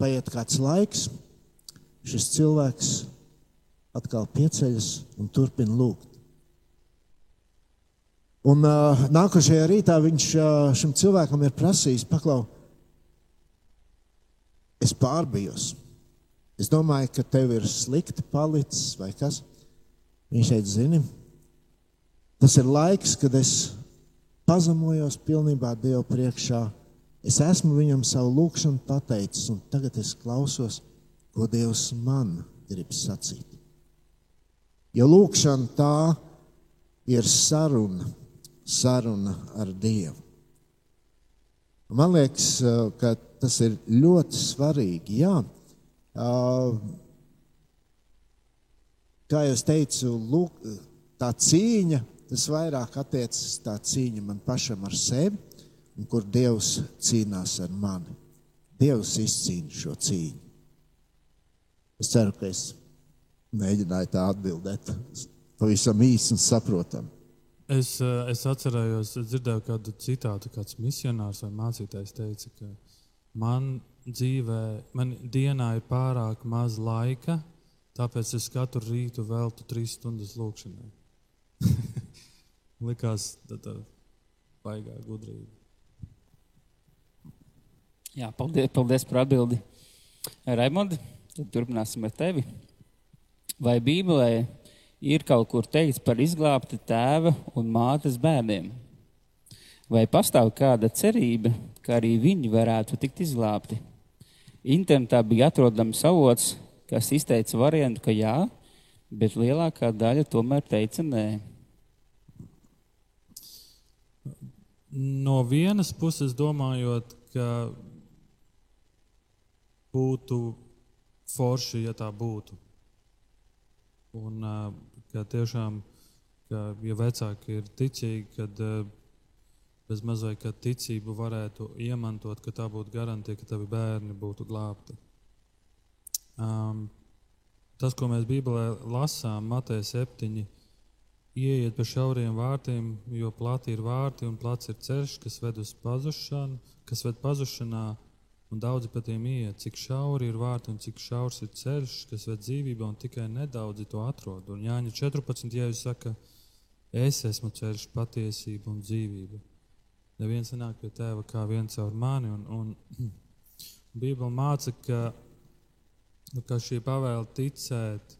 Paiet kāds laiks, šis cilvēks atkal pieceļas un turpina lūgt. Un uh, nākošajā rītā viņš uh, šim cilvēkam ir prasījis, paklau, es pārbijos. Es domāju, ka tev ir slikti palicis vai kas. Viņš teica, zini, tas ir laiks, kad es pazemojos pilnībā Dievu priekšā. Es esmu viņam savu lūgšanu pateicis, un tagad es klausos ko Dievs man grib sacīt. Jo lūkšana tā ir saruna, saruna ar Dievu. Man liekas, ka tas ir ļoti svarīgi. Jā, kā jau teicu, lūk, tā cīņa, tas vairāk attiecas tā cīņa man pašam ar sevi, un kur Dievs cīnās ar mani. Dievs izcīna šo cīņu. Es ceru, ka es mēģināju tā atbildēt pavisam īsi un saprotami. Es, eh, es atcerējos, es dzirdēju kādu citātu, kāds misionārs vai mācītājs teica, ka man dzīvē, man dienā ir pārāk maz laika, tāpēc es katru rītu veltu trīs stundas lūkšanai. (laughs) Likās tā, tā baigā gudrība. Jā, paldies, paldies par atbildi. Raimond, turpināsim ar tevi. Vai Bībelē ir kaut kur teikts par izglābti tēva un mātes bērniem? Vai pastāv kāda cerība, ka arī viņi varētu tikt izglābti? Internetā bija atrodams avots, kas izteica variantu, ka jā, bet lielākā daļa tomēr teica nē. No vienas puses, domājot, ka būtu forši, ja tā būtu. Un ka tiešām, ka, ja vecāki ir ticīgi, tad bez mazliet kā ticību varētu iemantot, ka tā būtu garantija, ka tavi bērni būtu glābti. Um, tas, ko mēs Bībelē lasām, Mateja 7, ieiet pa šauriem vārtiem, jo plati ir vārti un plats ir ceļš, kas ved uz pazušanu, kas ved pazušanā, un daudzi pa tiem iet. Cik šauri ir vārti un cik šaurs ir ceļš, kas ved dzīvībā, un tikai nedaudzi to atrod. Un Jāņa 14, ja jūs saka, es esmu ceļš, patiesība un dzīvība. Neviens nenāk pie tēva kā viens caur mani. Un, un (clears throat) Bībele māca, ka, nu, ka šī pavēle ticēt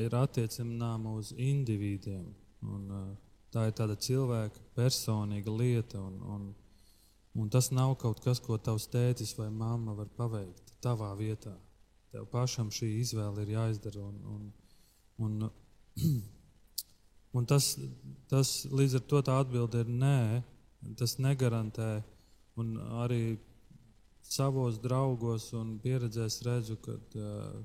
ir attiecināma uz individiem. Un, tā ir tāda cilvēka personīga lieta. Un, un, un tas nav kaut kas, ko tavs tētis vai mamma var paveikt tavā vietā. Tev pašam šī izvēle ir jāizdara. Un, un, un, (clears throat) un tas, tas līdz ar to tā atbilde ir nē tas negarantē. Un arī savos draugos un pieredzēs redzu, ka uh,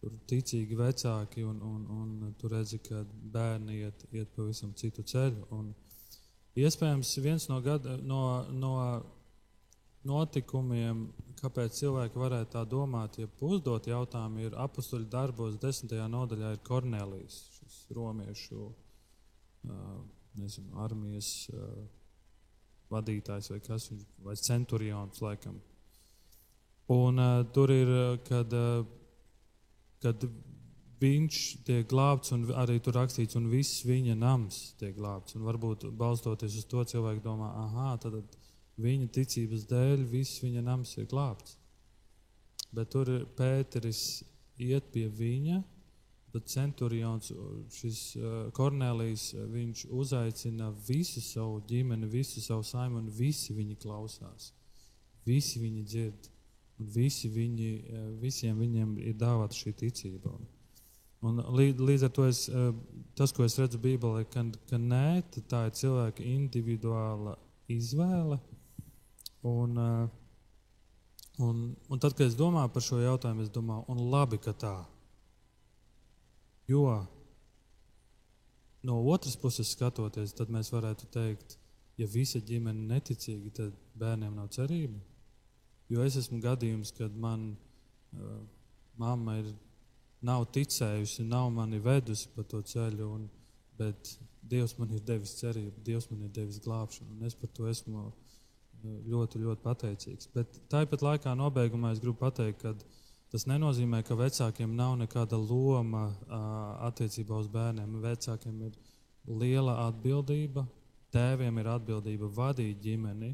tur ticīgi vecāki un, un, un tur redzi, ka bērni iet, iet pavisam citu ceļu. Un iespējams, viens no, gada, no, no notikumiem, kāpēc cilvēki varētu tā domāt, ja uzdot jautājumu, ir apakstuļu darbos, desmitajā nodaļā ir Kornelijas, šis romiešu nezinu, armijas. Vadītājs vai kas viņš vai centurions laikam. Un uh, tur ir, kad, uh, kad viņš tiek glābts, un arī tur rakstīts, un viss viņa nams tiek glābts. Un varbūt balstoties uz to, cilvēki domā, ah, tad viņa ticības dēļ viss viņa nams ir glābts. Bet tur Pēteris iet pie viņa Bet centurions, šis Kornelijs, viņš uzaicina visu savu ģimeni, visu savu saimnu, un visi viņi klausās. Visi viņi dzird, un visi viņi, visiem viņiem ir dāvāta šī ticība. Un līdz, līdz ar to es, tas, ko es redzu Bībelē, ka, ka nē, tā ir cilvēka individuāla izvēle. Un, un, un tad, kad es domāju par šo jautājumu, es domāju, un labi, ka tā. Jo no otras puses skatoties, tad mēs varētu teikt, ja visa ģimene ir neticīga, tad bērniem nav cerība. Jo es esmu gadījums, kad man uh, mamma ir, nav ticējusi, nav mani vedusi pa to ceļu, un, bet Dievs man ir devis cerību, Dievs man ir devis glābšanu, un es par to esmu ļoti, ļoti pateicīgs. Bet tāpat laikā nobeigumā es gribu pateikt, ka Tas nenozīmē, ka vecākiem nav nekāda loma attiecībā uz bērniem. Vecākiem ir liela atbildība, tēviem ir atbildība vadīt ģimeni,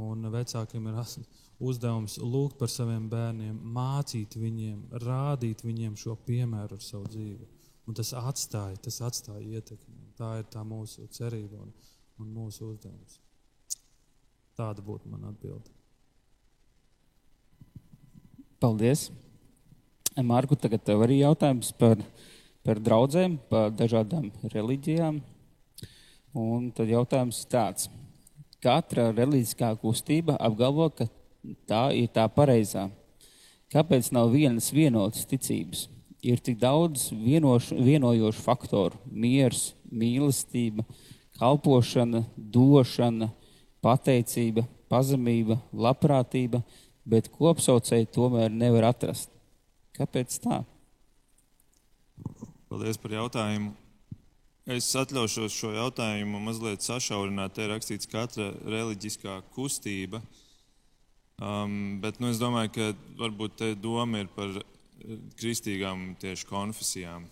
un vecākiem ir (laughs) uzdevums lūgt par saviem bērniem, mācīt viņiem, rādīt viņiem šo piemēru ar savu dzīvi. Un tas atstāja, tas atstāja ietekmi. Tā ir tā mūsu cerība un, un mūsu uzdevums. Tāda būtu mana atbilde. Paldies! Mārku, tagad tev arī jautājums par, par draugiem, par dažādām reliģijām. Un tad jautājums tāds. Katra reliģiskā kustība apgalvo, ka tā ir tā pareizā. Kāpēc nav vienas vienotas ticības? Ir tik daudz vienošu, vienojošu faktoru - miers, mīlestība, kalpošana, došana, pateicība, pazemība, labprātība bet kopsaucēji tomēr nevar atrast. Kāpēc tā? Paldies par jautājumu. Es atļaušos šo jautājumu mazliet sašaurināt. Te ir rakstīts, ka katra reliģiskā kustība. Um, bet nu, es domāju, ka varbūt te doma ir par eh, kristīgām tieši konfesijām.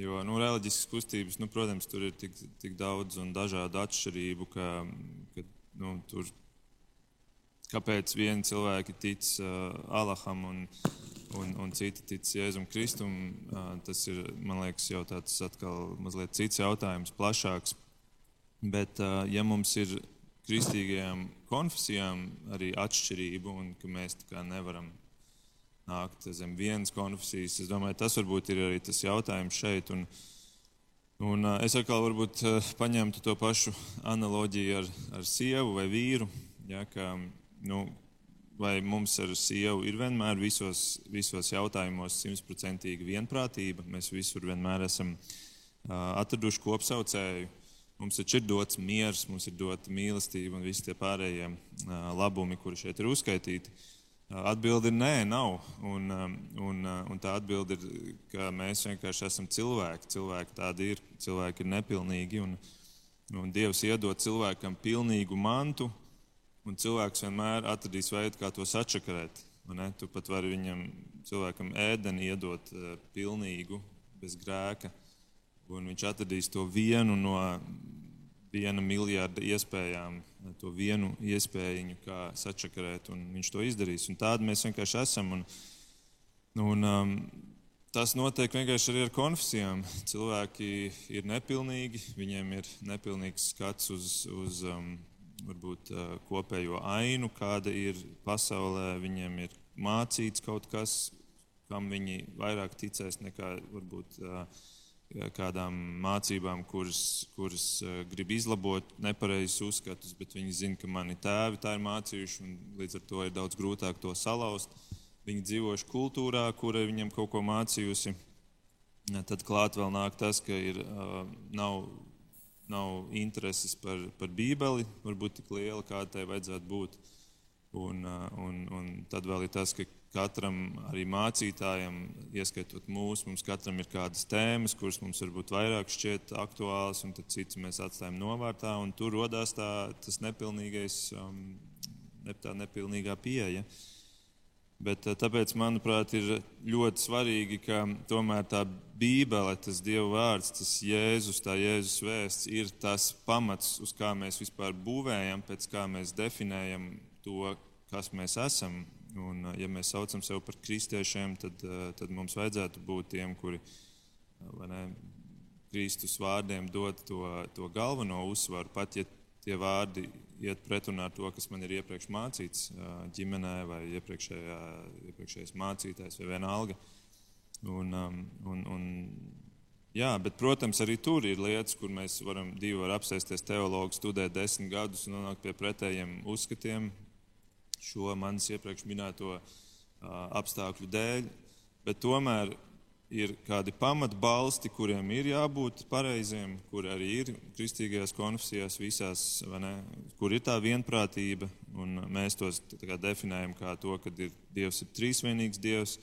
Jo nu, reliģiskas kustības, nu, protams, tur ir tik, tik daudz un dažādu atšķirību, ka, ka nu, tur kāpēc vieni cilvēki tic uh, Alaham un, un, un citi tic Jēzum Kristum. Uh, tas ir, man liekas, jau tāds atkal mazliet cits jautājums, plašāks. Bet, uh, ja mums ir kristīgajām konfesijām arī atšķirība un ka mēs nevaram nākt zem vienas konfesijas, es domāju, tas varbūt ir arī tas jautājums šeit. Un, un es atkal varbūt paņemtu to pašu analoģiju ar, ar sievu vai vīru. Ja, ka, nu, vai mums ar sievu ir vienmēr visos, visos jautājumos simtprocentīga vienprātība? Mēs visur vienmēr esam atraduši kopsaucēju. Mums taču ir dots miers, mums ir dota mīlestība un visi tie pārējie labumi, kuri šeit ir uzskaitīti. Atbilde ir nē, nav. Un, un, un tā atbilde ir, ka mēs vienkārši esam cilvēki. Cilvēki tādi ir, cilvēki ir nepilnīgi. Un, un Dievs iedod cilvēkam pilnīgu mantu, un cilvēks vienmēr atradīs veidu, kā to sačakarēt. Tu pat vari viņam, cilvēkam, ēdeni iedot pilnīgu, bez grēka un viņš atradīs to vienu no viena miljarda iespējām, to vienu iespēju, kā sačakarēt, un viņš to izdarīs. Un tādi mēs vienkārši esam. Un, un, um, tas notiek vienkārši arī ar konfesijām. Cilvēki ir nepilnīgi, viņiem ir nepilnīgs skats uz, uz um, varbūt, uh, kopējo ainu, kāda ir pasaulē. Viņiem ir mācīts kaut kas, kam viņi vairāk ticēs nekā varbūt. Uh, kādām mācībām, kuras, kuras eh, grib izlabot nepareizus uzskatus, bet viņi zina, ka mani tēvi tā ir mācījuši, un līdz ar to ir daudz grūtāk to salauzt. Viņi dzīvojuši kultūrā, kura viņam kaut ko mācījusi. Tad klāt vēl nāk tas, ka ir, eh, nav, nav intereses par, par Bībeli, varbūt tik liela, kā tai vajadzētu būt. Un, eh, un, un tad vēl ir tas, ka katram arī mācītājam, ieskaitot mūsu, mums katram ir kādas tēmas, kuras mums varbūt vairāk šķiet aktuālas, un tad citas mēs atstājam novārtā, un tur rodās tā, tas nepilnīgais, um, ne, tā nepilnīgā pieeja. Bet uh, tāpēc, manuprāt, ir ļoti svarīgi, ka tomēr tā Bībele, tas Dieva vārds, tas Jēzus, tā Jēzus vēsts ir tas pamats, uz kā mēs vispār būvējam, pēc kā mēs definējam to, kas mēs esam Un, ja mēs saucam sevi par kristiešiem, tad, tad mums vajadzētu būt tiem, kuri ne, Kristus vārdiem dod to, to galveno uzsvaru. Pat ja tie vārdi iet pretrunā ar to, kas man ir iepriekš mācīts ģimenē, vai iepriekšējā, iepriekšējais mācītājs, vai vienalga. Un, un, un, jā, bet, protams, arī tur ir lietas, kur mēs varam divi var apsēsties teologi, studēt desmit gadus un nonākt pie pretējiem uzskatiem, šo manis iepriekš minēto apstākļu dēļ, bet tomēr ir kādi pamatbalsti, kuriem ir jābūt pareiziem, kur arī ir kristīgajās konfesijās visās, ne, kur ir tā vienprātība, mēs tos kā definējam kā to, ka ir, Dievs ir trīsvienīgs Dievs,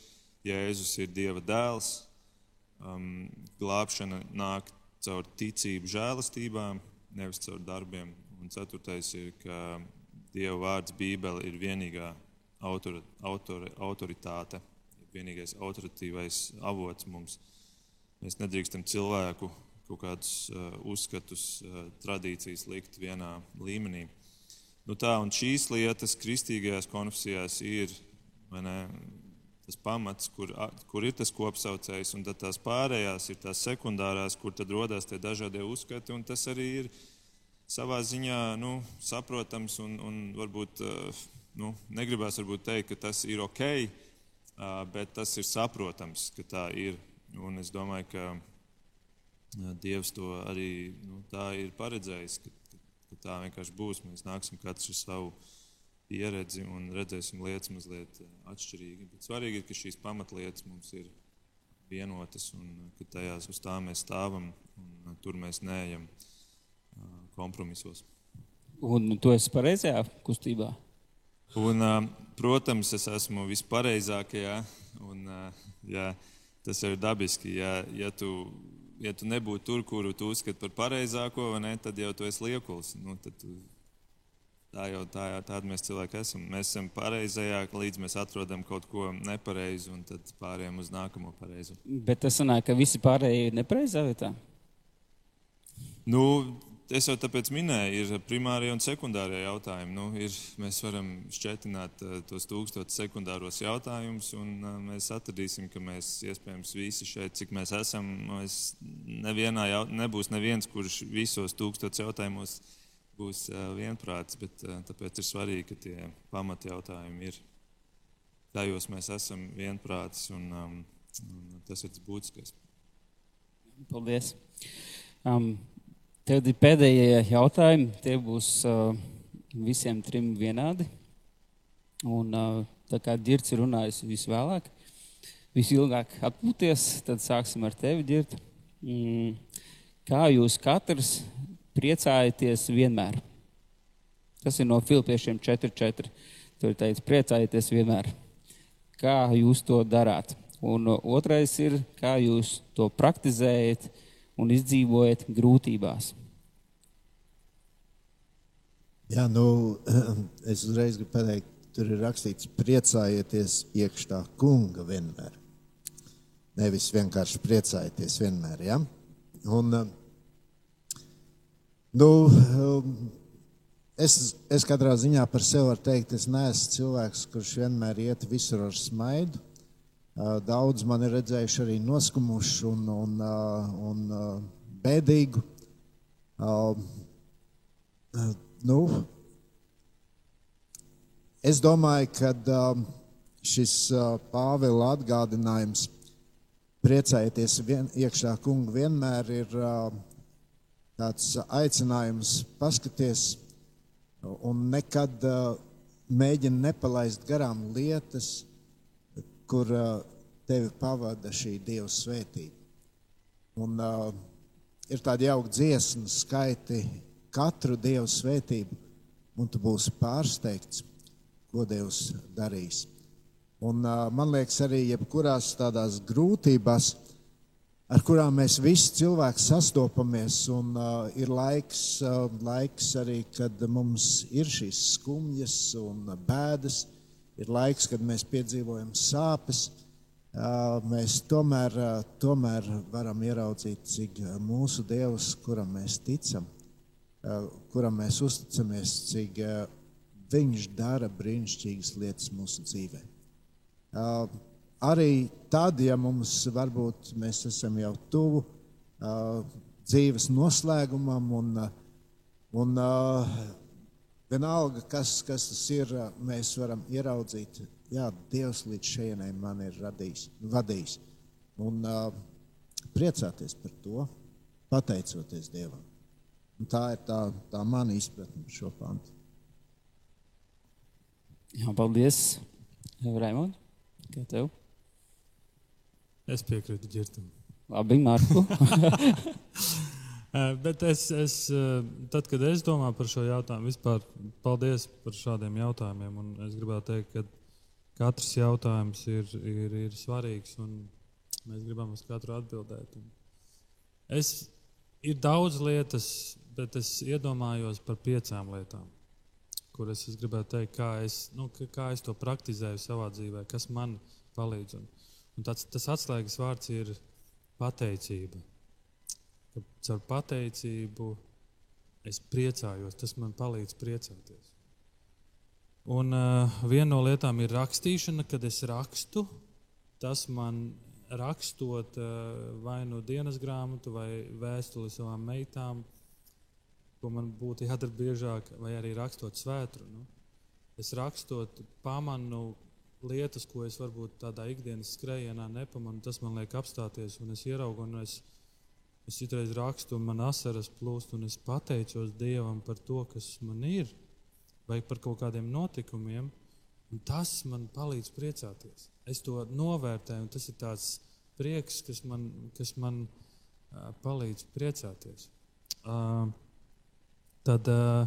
Jēzus ir Dieva dēls, um, glābšana nāk caur ticību žēlastībām, nevis caur darbiem, un ceturtais ir, ka Dieva vārds Bībele ir vienīgā autor, autor, autoritāte, vienīgais autoritīvais avots mums. Mēs nedrīkstam cilvēku kaut kādus uh, uzskatus, uh, tradīcijas likt vienā līmenī. Nu tā, un šīs lietas kristīgajās konfesijās ir ne, tas pamats, kur, kur ir tas kopsaucējs, un tad tās pārējās ir tās sekundārās, kur tad rodas tie dažādie uzskati, un tas arī ir savā ziņā nu, saprotams un, un varbūt eh, nu, negribēs varbūt teikt, ka tas ir ok, eh, bet tas ir saprotams, ka tā ir. Un es domāju, ka eh, Dievs to arī nu, tā ir paredzējis, ka, ka tā vienkārši būs. Mēs nāksim katrs ar savu pieredzi un redzēsim lietas mazliet atšķirīgi. Bet svarīgi ir, ka šīs pamatlietas mums ir vienotas un ka tajās uz tām mēs stāvam un tur mēs neejam kompromisos. Un tu esi pareizajā kustībā? Un, protams, es esmu vispareizākajā, un jā, tas ir dabiski. Ja, ja, tu, ja tu nebūtu tur, kuru tu uzskati par pareizāko, ne, tad jau tu esi liekuls. Nu, tu Tā jau tā, tāda mēs cilvēki esam. Mēs esam pareizajā, līdz mēs atrodam kaut ko nepareizu, un tad pārējām uz nākamo pareizo. Bet tas sanāk, ka visi pārējie ir nepareizā vietā. Nu, Es jau tāpēc minēju, ir primārie un sekundārie jautājumi. Nu, ir, mēs varam šķietināt uh, tos tūkstošus sekundāros jautājumus, un uh, mēs atradīsim, ka mēs iespējams visi šeit, cik mēs esam, mēs nevienā, jaut, nebūs neviens, kurš visos tūkstošos jautājumos būs uh, vienprāts, bet tāpēc ir svarīgi, ka tie pamata jautājumi ir. Tajos mēs esam vienprāts, un, um, un tas ir tas būtiskais. Paldies! Um, Tad ir pēdējie jautājumi. Tie būs uh, visiem trim vienādi. Un, uh, tā kā Dirts ir runājis visvēlāk, visilgāk atpūties, tad sāksim ar tevi, Dirt. Mm, kā jūs katrs priecājaties vienmēr? Tas ir no Filipiešiem 4.4. Tur teica, priecājieties vienmēr. Kā jūs to darāt? Un otrais ir, kā jūs to praktizējat un izdzīvojat grūtībās. Jā, nu, (clears throat) es uzreiz gribu pateikt, tur ir rakstīts, priecājieties iekšā kunga vienmēr. Nevis vienkārši priecājieties vienmēr. Ja? Un, nu, es, es katrā ziņā par sevi varu teikt, es neesmu cilvēks, kurš vienmēr iet visur ar smaidu. Daudz man ir redzējuši arī noskumušu un, un, un bēdīgu. Nu, es domāju, ka šis Pāvila atgādinājums priecājieties vien, iekšā kungu vienmēr ir tāds aicinājums paskaties un nekad mēģina nepalaist garām lietas, kur uh, tevi pavada šī Dieva svētība. Un, uh, ir tādi jauki dziesmu skaiti, katru Dieva svētību, un tu būsi pārsteigts, ko Dievs darīs. Un, man liekas, arī jebkurās tādās grūtībās, ar kurām mēs visi cilvēki sastopamies, un uh, ir laiks, uh, laiks arī, kad mums ir šīs skumjas un bēdas, ir laiks, kad mēs piedzīvojam sāpes. Mēs tomēr, tomēr varam ieraudzīt, cik mūsu Dievs, kuram mēs ticam, kuram mēs uzticamies, cik viņš dara brīnišķīgas lietas mūsu dzīvē. Arī tad, ja mums varbūt mēs esam jau tuvu dzīves noslēgumam, un, un vienalga, kas, kas tas ir, mēs varam ieraudzīt, jā, Dievs līdz šejienai man ir radījis, vadījis. Un priecāties par to, pateicoties Dievam. Un tā ir tā, tā mana izpratne par šo pantu. Jā, paldies, Raimond. Kā tev? Es piekrītu ģirtam. Labi, Mārku. (laughs) Bet es, es, tad, kad es domāju par šo jautājumu, vispār paldies par šādiem jautājumiem. Un es gribētu teikt, ka katrs jautājums ir, ir, ir svarīgs un mēs gribam uz katru atbildēt. Un es, ir daudz lietas, bet es iedomājos par piecām lietām, kuras es gribētu teikt, kā es, nu, kā es to praktizēju savā dzīvē, kas man palīdz. Un, un tāds, tas atslēgas vārds ir pateicība. Ka caur pateicību es priecājos, tas man palīdz priecāties. Un uh, viena no lietām ir rakstīšana, kad es rakstu. Tas man rakstot uh, vai nu dienas grāmatu, vai vēstuli savām meitām, uh, ko man būtu jādara biežāk, vai arī rakstot svētru. Nu. Es rakstot, pamanu lietas, ko es varbūt tādā ikdienas skrējienā nepamanu. Tas man liek apstāties, un es ieraugu, un es, es citreiz rakstu, un man asaras plūst, un es pateicos Dievam par to, kas man ir, vai par kaut kādiem notikumiem. Tas man palīdz priecāties. Es to novērtēju, un tas ir tāds prieks, kas man, kas man uh, palīdz priecāties. Uh, Tad uh,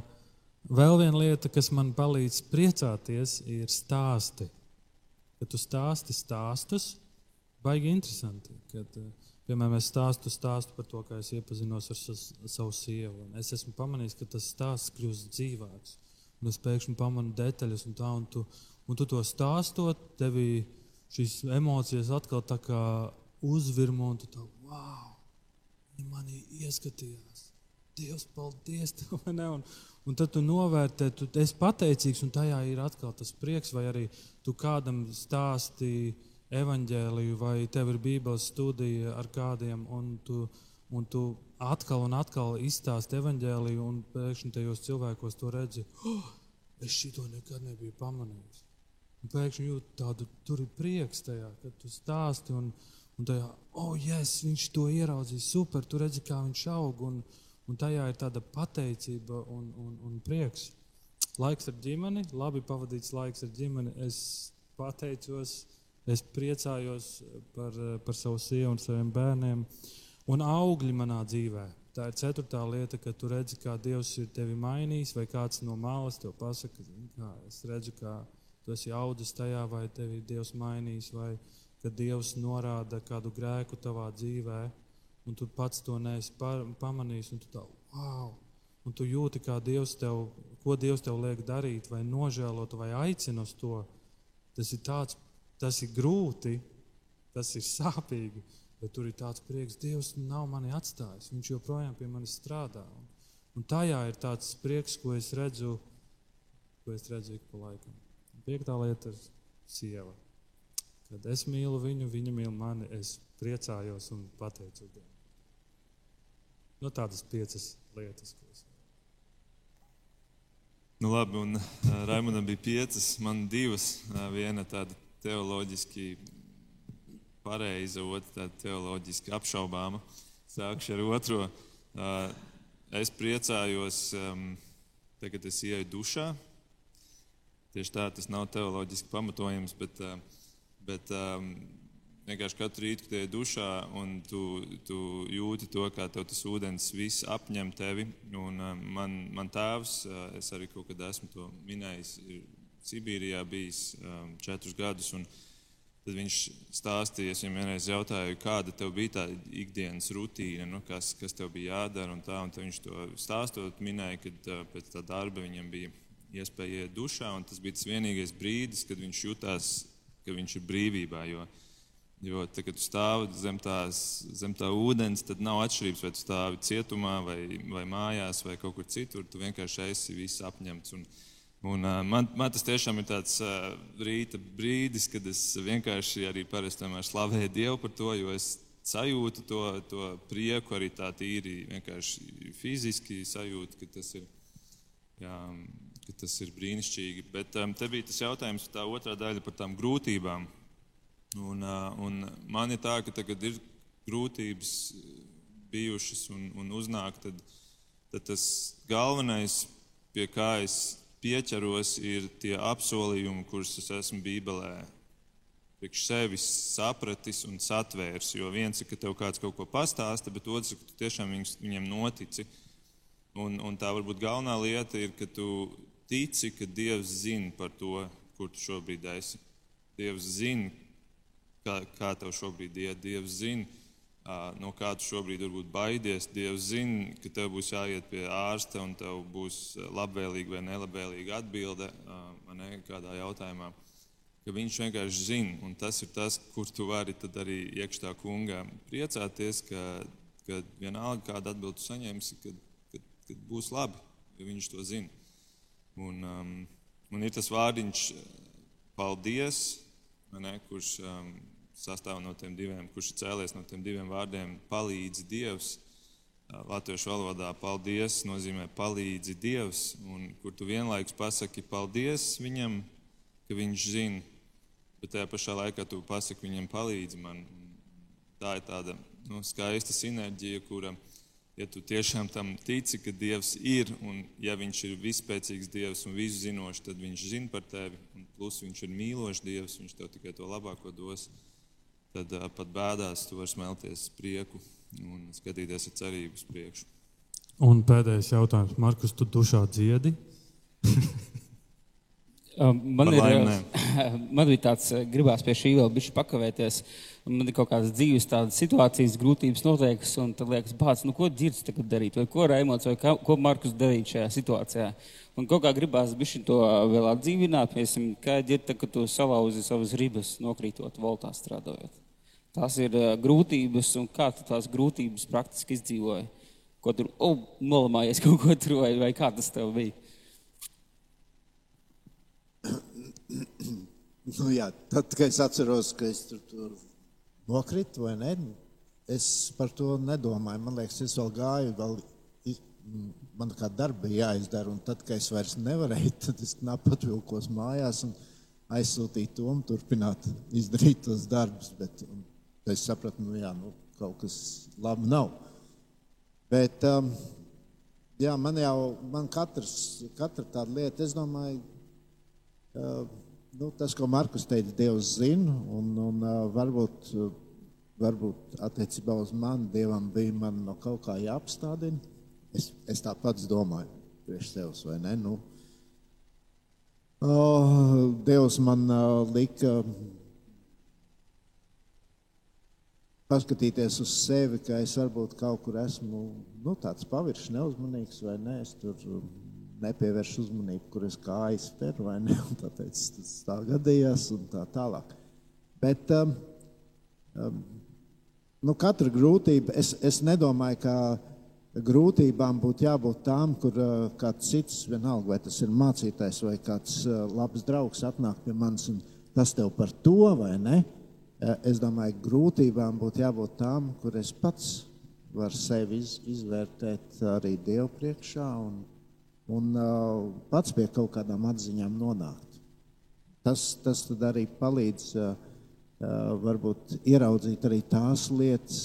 vēl viena lieta, kas man palīdz priecāties, ir stāsti. Kad tu stāsti stāstus, baigi interesanti. Kad, uh, piemēram, es stāstu stāstu par to, kā es iepazinos ar savu sievu. Es esmu pamanījis, ka tas stāsts kļūst dzīvāks. un es pēkšņi pamanu detaļas, un, tā, un, tu, un tu to stāstot, tevī šīs emocijas atkal tā kā uzvirmo, un tu tā, wow, viņi manī ieskatījās. Dievs, paldies! Tev, (laughs) un, un tad tu novērtē, tu esi pateicīgs, un tajā ir atkal tas prieks, vai arī tu kādam stāstīji evaņģēliju, vai tev ir bībeles studija ar kādiem, un tu, un tu atkal un atkal izstāsti evaņģēliju, un pēkšņi tajos cilvēkos to redzi. Oh, es šito nekad nebiju pamanījis. Un pēkšņi jūt tādu, tur ir prieks tajā, kad tu stāsti, un, un tajā, oh, yes, viņš to ieraudzīja, super, tu redzi, kā viņš aug, un, un tajā ir tāda pateicība un, un, un prieks. Laiks ar ģimeni, labi pavadīts laiks ar ģimeni. Es pateicos, es priecājos par, par savu sievu un saviem bērniem. Un augļi manā dzīvē. Tā ir ceturtā lieta, ka tu redzi, kā Dievs ir tevi mainījis, vai kāds no malas te pasakā, kā es redzu, kā tu esi audzis tajā, vai tevi Dievs mainījis, vai ka Dievs norāda kādu grēku tavā dzīvē, un tu pats to neesi pamanījis, un tu tā, wow! Un tu jūti, kā Dievs tev, ko Dievs tev liek darīt, vai nožēlot, vai aicina uz to. Tas ir tāds, tas ir grūti, tas ir sāpīgi. Bet tur ir tāds prieks, Dievs nav mani atstājis. Viņš joprojām pie manis strādā. Un, tajā ir tāds prieks, ko es redzu, ko es redzu ik pa laikam. Piektā lieta ir sieva. Kad es mīlu viņu, viņa mīl mani, es priecājos un pateicu Dievam. Nu, tādas piecas lietas, ko es. Nu, labi, un uh, Raimondam bija piecas, man divas. Uh, viena tāda teoloģiski pareiza, otra teoloģiski apšaubāma. Sākšu ar otro. Es priecājos, tagad es ieju dušā. Tieši tā, tas nav teoloģiski pamatojams, bet, bet vienkārši katru rītu, kad ej dušā un tu, tu jūti to, kā tev tas ūdens viss apņem tevi. Un man, man tēvs, es arī kaut kad esmu to minējis, ir Sibīrijā bijis četrus gadus. Tad viņš stāstīja, es viņam vienreiz jautāju, kāda tev bija tā ikdienas rutīna, nu, kas, kas tev bija jādara. Un tā, un viņš to stāstot, minēja, ka pēc tā darba viņam bija iespēja iet dušā. Tas bija tas vienīgais brīdis, kad viņš jutās, ka viņš ir brīvībā. Jo, jo tad, kad tu stāvi zem, tās, zem tā ūdens, tad nav atšķirības, vai tu stāvi cietumā, vai, vai mājās, vai kaut kur citur. Tu vienkārši esi viss apņemts. Un, Un, uh, man, man tas tiešām ir tāds uh, rīta brīdis, kad es vienkārši arī parasti slavēju Dievu par to, jo es sajūtu to, to prieku arī tā tīri vienkārši fiziski sajūtu, ka tas ir, jā, ka tas ir brīnišķīgi. Bet um, te bija tas jautājums, tā otrā daļa par tām grūtībām. Un, uh, un man ir tā, ka tagad ir grūtības bijušas un, un uznāk, tad, tad tas galvenais, pie kā es pieķeros, ir tie apsolījumi, kurus es esmu Bībelē priekš sevis sapratis un satvērs. Jo viens ir, ka tev kāds kaut ko pastāsta, bet otrs ir, ka tu tiešām viņam notici. Un, un tā varbūt galvenā lieta ir, ka tu tici, ka Dievs zina par to, kur tu šobrīd esi. Dievs zina, kā, kā tev šobrīd iet. Dievs zina, no kā tu šobrīd varbūt baidies. Dievs zina, ka tev būs jāiet pie ārsta un tev būs labvēlīga vai nelabvēlīga atbilde ne, kādā jautājumā. Ka viņš vienkārši zina, un tas ir tas, kur tu vari arī iekšā kungā priecāties, ka, ka vienalga kādu atbildi saņemsi, kad, kad, kad būs labi, jo viņš to zina. Un, um, un ir tas vārdiņš, paldies, ne, kurš um, sastāv no tiem diviem, kurš ir cēlies no tiem diviem vārdiem - palīdzi Dievs. Latviešu valodā paldies nozīmē palīdzi Dievs, un kur tu vienlaikus pasaki paldies viņam, ka viņš zina, bet tajā pašā laikā tu pasaki viņam palīdzi man. Tā ir tāda nu, skaista sinerģija, kura, ja tu tiešām tam tici, ka Dievs ir, un ja viņš ir vispēcīgs Dievs un visu zinošs, tad viņš zina par tevi, un plus viņš ir mīlošs Dievs, viņš tev tikai to labāko dos tad uh, pat bēdās tu vari smelties prieku un skatīties ar cerību uz priekšu. Un pēdējais jautājums, Markus, tu dušā dziedi? (laughs) man, ir, (laughs) man bija tāds, gribās pie šī vēl bišķi pakavēties. Un man ir kaut kādas dzīves tādas situācijas, grūtības noteikas, un tad liekas, bāc, nu ko dzirds tagad darīt, vai ko Raimots, vai kā, ko Markus darīt šajā situācijā. Un kaut kā gribās to vēl atdzīvināt, piemēram, kā ir tā, ka tu salauzi savas ribas, nokrītot voltā strādājot. Tās ir grūtības, un kā tu tās grūtības praktiski izdzīvoji? Ko tur, oh, nolamājies kaut ko tur, vai, vai kā tas tev bija? (coughs) Nu, jā, tad, kad es atceros, ka es tur, tur nokritu vai ne, es par to nedomāju. Man liekas, es vēl gāju, vēl, man kā darba bija jāizdara. Un tad, kad es vairs nevarēju, (laughs) tad es knapi atvilkos mājās un aizsūtīju to un turpināt izdarīt tos darbus. Bet es sapratu, nu jā, nu, kaut kas labi nav. Bet, um, jā, man jau, man katrs, katra tāda lieta, es domāju, uh, nu, tas, ko Markus teica, Dievs zina, un, un uh, varbūt, uh, varbūt attiecībā uz mani Dievam bija man no kaut kā jāapstādina. Es, es tā pats domāju, priekš sevis, vai ne? Nu, uh, Dievs man uh, lika paskatīties uz sevi, ka es varbūt kaut kur esmu nu, tāds paviršs, neuzmanīgs vai ne. Es tur nepievēršu uzmanību, kur es kājas peru vai ne. Tāpēc tas tā gadījās un tā tālāk. Bet um, um, nu, katra grūtība, es, es nedomāju, ka grūtībām būtu jābūt tām, kur uh, kāds cits, vienalga, vai tas ir mācītājs vai kāds uh, labs draugs, atnāk pie manis un tas tev par to vai ne. Uh, es domāju, grūtībām būtu jābūt tām, kur es pats varu sevi iz, izvērtēt arī Dievu priekšā un un uh, pats pie kaut kādām atziņām nonākt. Tas, tas arī palīdz uh, varbūt ieraudzīt arī tās lietas,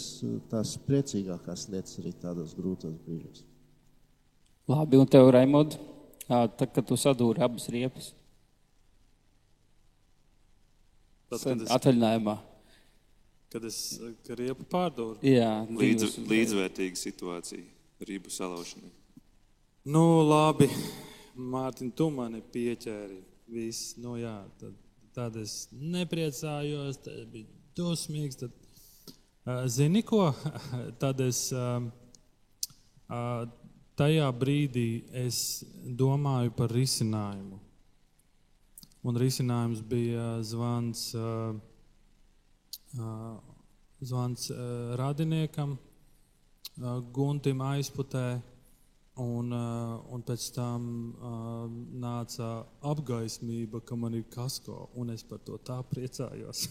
tās priecīgākās lietas arī tādos grūtos brīžos. Labi, un tev, Raimond, tad, kad tu sadūri abas riepas? Tad, kad es, Atvaļinājumā. kad es ka riepu pārdūru. Jā, Līdz, līdzvērtīga situācija rību salaušanai. Nu, labi, Mārtiņ, tu mani pieķēri. Viss, nu jā, tad, tad es nepriecājos, tad bija dusmīgs. Tad, uh, zini ko? (laughs) tad es uh, uh, tajā brīdī es domāju par risinājumu. Un risinājums bija zvans, zvans radiniekam, Guntim aizputē. Un, uh, un pēc tam uh, nāca apgaismība, ka man ir kasko, un es par to tā priecājos.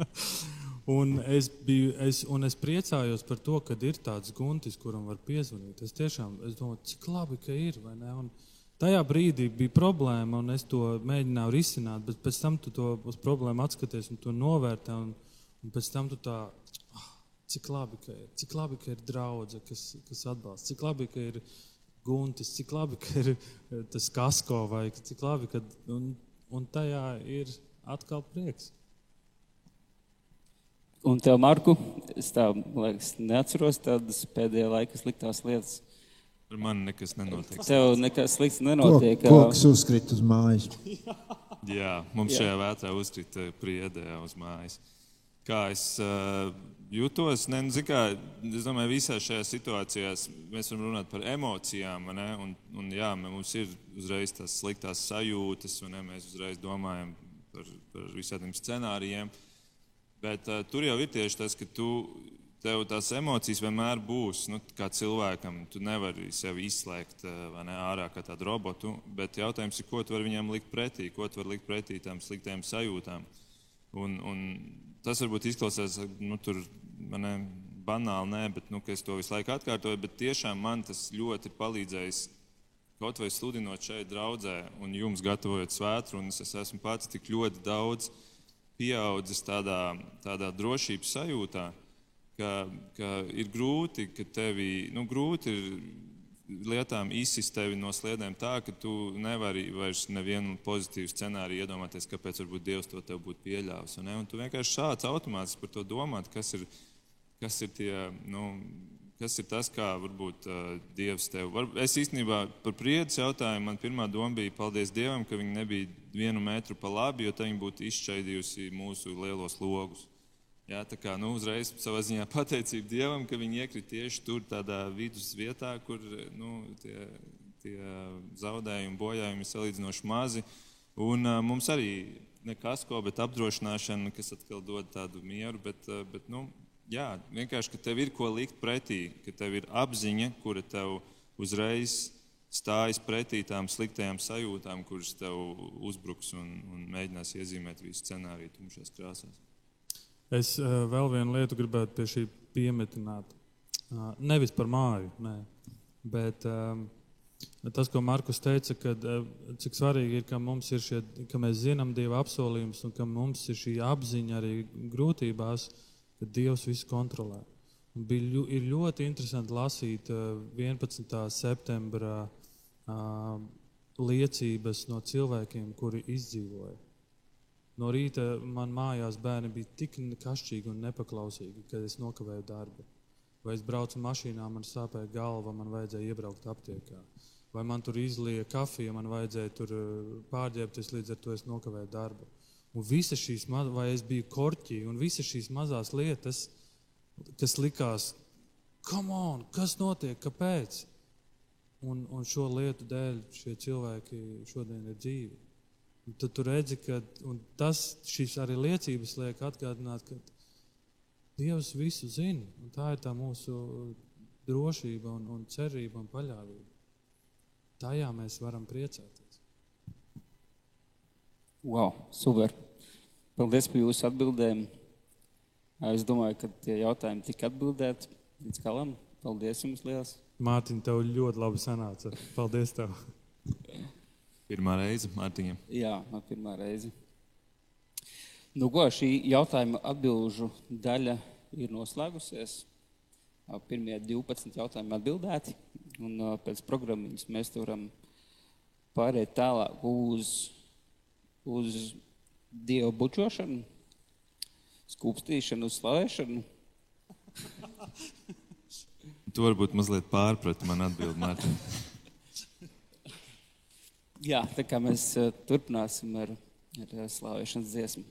(laughs) un, es biju, es, un es priecājos par to, ka ir tāds guntis, kuram var piezvanīt. Es tiešām es domāju, cik labi, ka ir. Tajā brīdī bija problēma, un es to mēģināju risināt, bet pēc tam tu to problēmu atskaties un to novērtē. Un, un pēc tam tu tā cik labi, ka ir, cik labi, ka ir draudzene, kas, kas atbalsta, cik labi, ka ir guntis, cik labi, ka ir eh, tas kasko vai cik labi, ka un, un tajā ir atkal prieks. Un tev, Marku, es tā liekas, neatceros tādas pēdējā laika sliktās lietas. Ar mani nekas nenotiek. Tev nekas slikts Kok, nenotiek. koks uzkrīt uz mājas. (laughs) Jā, mums Jā. šajā vētrā uzkrita priedē uz mājas. Kā es uh, jūtos? Ne, nu, kā, es domāju, visās šajās situācijās mēs varam runāt par emocijām. ne? Un, un, jā, mums ir uzreiz tās sliktās sajūtas, un ne, mēs uzreiz domājam par, par visādiem scenārijiem. Bet uh, tur jau ir tieši tas, ka tu, tev tās emocijas vienmēr būs. Nu, kā cilvēkam, tu nevari sevi izslēgt uh, ne, ārā kā tādu robotu. Bet jautājums ir, ko tu vari viņam likt pretī, ko tu vari likt pretī tām sliktām sajūtām. Un, un tas varbūt izklausās nu, tur, ne, banāli, nē, bet nu, es to visu laiku atkārtoju. Bet tiešām man tas ļoti ir palīdzējis. Kaut vai sludinot šeit, draudzē, un jums gatavojot svētru, un es esmu pats tik ļoti daudz pieaudzis tādā, tādā drošības sajūtā, ka, ka ir grūti, ka tevi, nu, grūti ir lietām izsist tevi no sliedēm tā, ka tu nevari vairs nevienu pozitīvu scenāriju iedomāties, kāpēc varbūt Dievs to tev būtu pieļāvis. Un, un tu vienkārši šāds automātiski par to domāt, kas ir, kas ir tie, nu, kas ir tas, kā varbūt uh, Dievs tev var. Es īstenībā par priedus jautājumu, man pirmā doma bija, paldies Dievam, ka viņi nebija vienu metru pa labi, jo tā viņi būtu izšķaidījusi mūsu lielos logus. Jā, tā kā nu, uzreiz savā ziņā (laughs) pateicība Dievam, ka viņi iekrita tieši tur, tādā vidus vietā, kur nu, tie, tie zaudējumi, bojājumi ir salīdzinoši mazi. Un uh, mums arī ne kasko, bet apdrošināšana, kas atkal dod tādu mieru. Bet, uh, bet nu, jā, vienkārši, ka tev ir ko likt pretī, ka tev ir apziņa, kura tev uzreiz stājas pretī tām sliktajām sajūtām, kuras tev uzbruks un, un mēģinās iezīmēt visu scenāriju tumšās krāsās. Es uh, vēl vienu lietu gribētu pie šī piemetināt. Uh, nevis par māju, nē, bet um, tas, ko Markus teica, kad, uh, cik svarīgi ir, ka, ir šie, ka mēs zinām Dieva apsolījumus un ka mums ir šī apziņa arī grūtībās, ka Dievs visu kontrolē. Un bija, ir ļoti interesanti lasīt uh, 11. septembra uh, liecības no cilvēkiem, kuri izdzīvoja. No rīta man mājās bērni bija tik kašķīgi un nepaklausīgi, ka es nokavēju darbu. Vai es braucu mašīnā, man sāpēja galva, man vajadzēja iebraukt aptiekā. Vai man tur izlīja kafija, man vajadzēja tur eh, pārģērbties, līdz ar to es nokavēju darbu. Un visas šīs, vai es biju korķī, un visas šīs mazās lietas, kas likās, on, kas notiek, kāpēc? Un, un šo lietu dēļ šie cilvēki šodien ir dzīvi. Tad tu redzi, ka tas šīs arī liecības liek atgādināt, ka Dievs visu zina. Tā ir tā mūsu drošība un, un cerība un paļāvība. Tajā mēs varam priecāties. Wow, super! Paldies par jūsu atbildēm. Es domāju, ka tie jautājumi tika atbildēti līdz galam. Paldies jums liels! Mārtiņ, tev ļoti labi sanāca. Paldies tev! (laughs) Pirmā reize Mārtiņam. Jā, man pirmā reize. Nu, ko, šī jautājuma atbildžu daļa ir noslēgusies. Pirmie 12 jautājumi atbildēti, un pēc programmas mēs varam pāriet tālāk uz, uz dievu bučošanu, skūpstīšanu, slavēšanu. Tu varbūt mazliet pārprati man atbildi, Mārtiņ. (laughs) Jā, tā kā mēs uh, turpināsim ar, ar slāvēšanas dziesmu.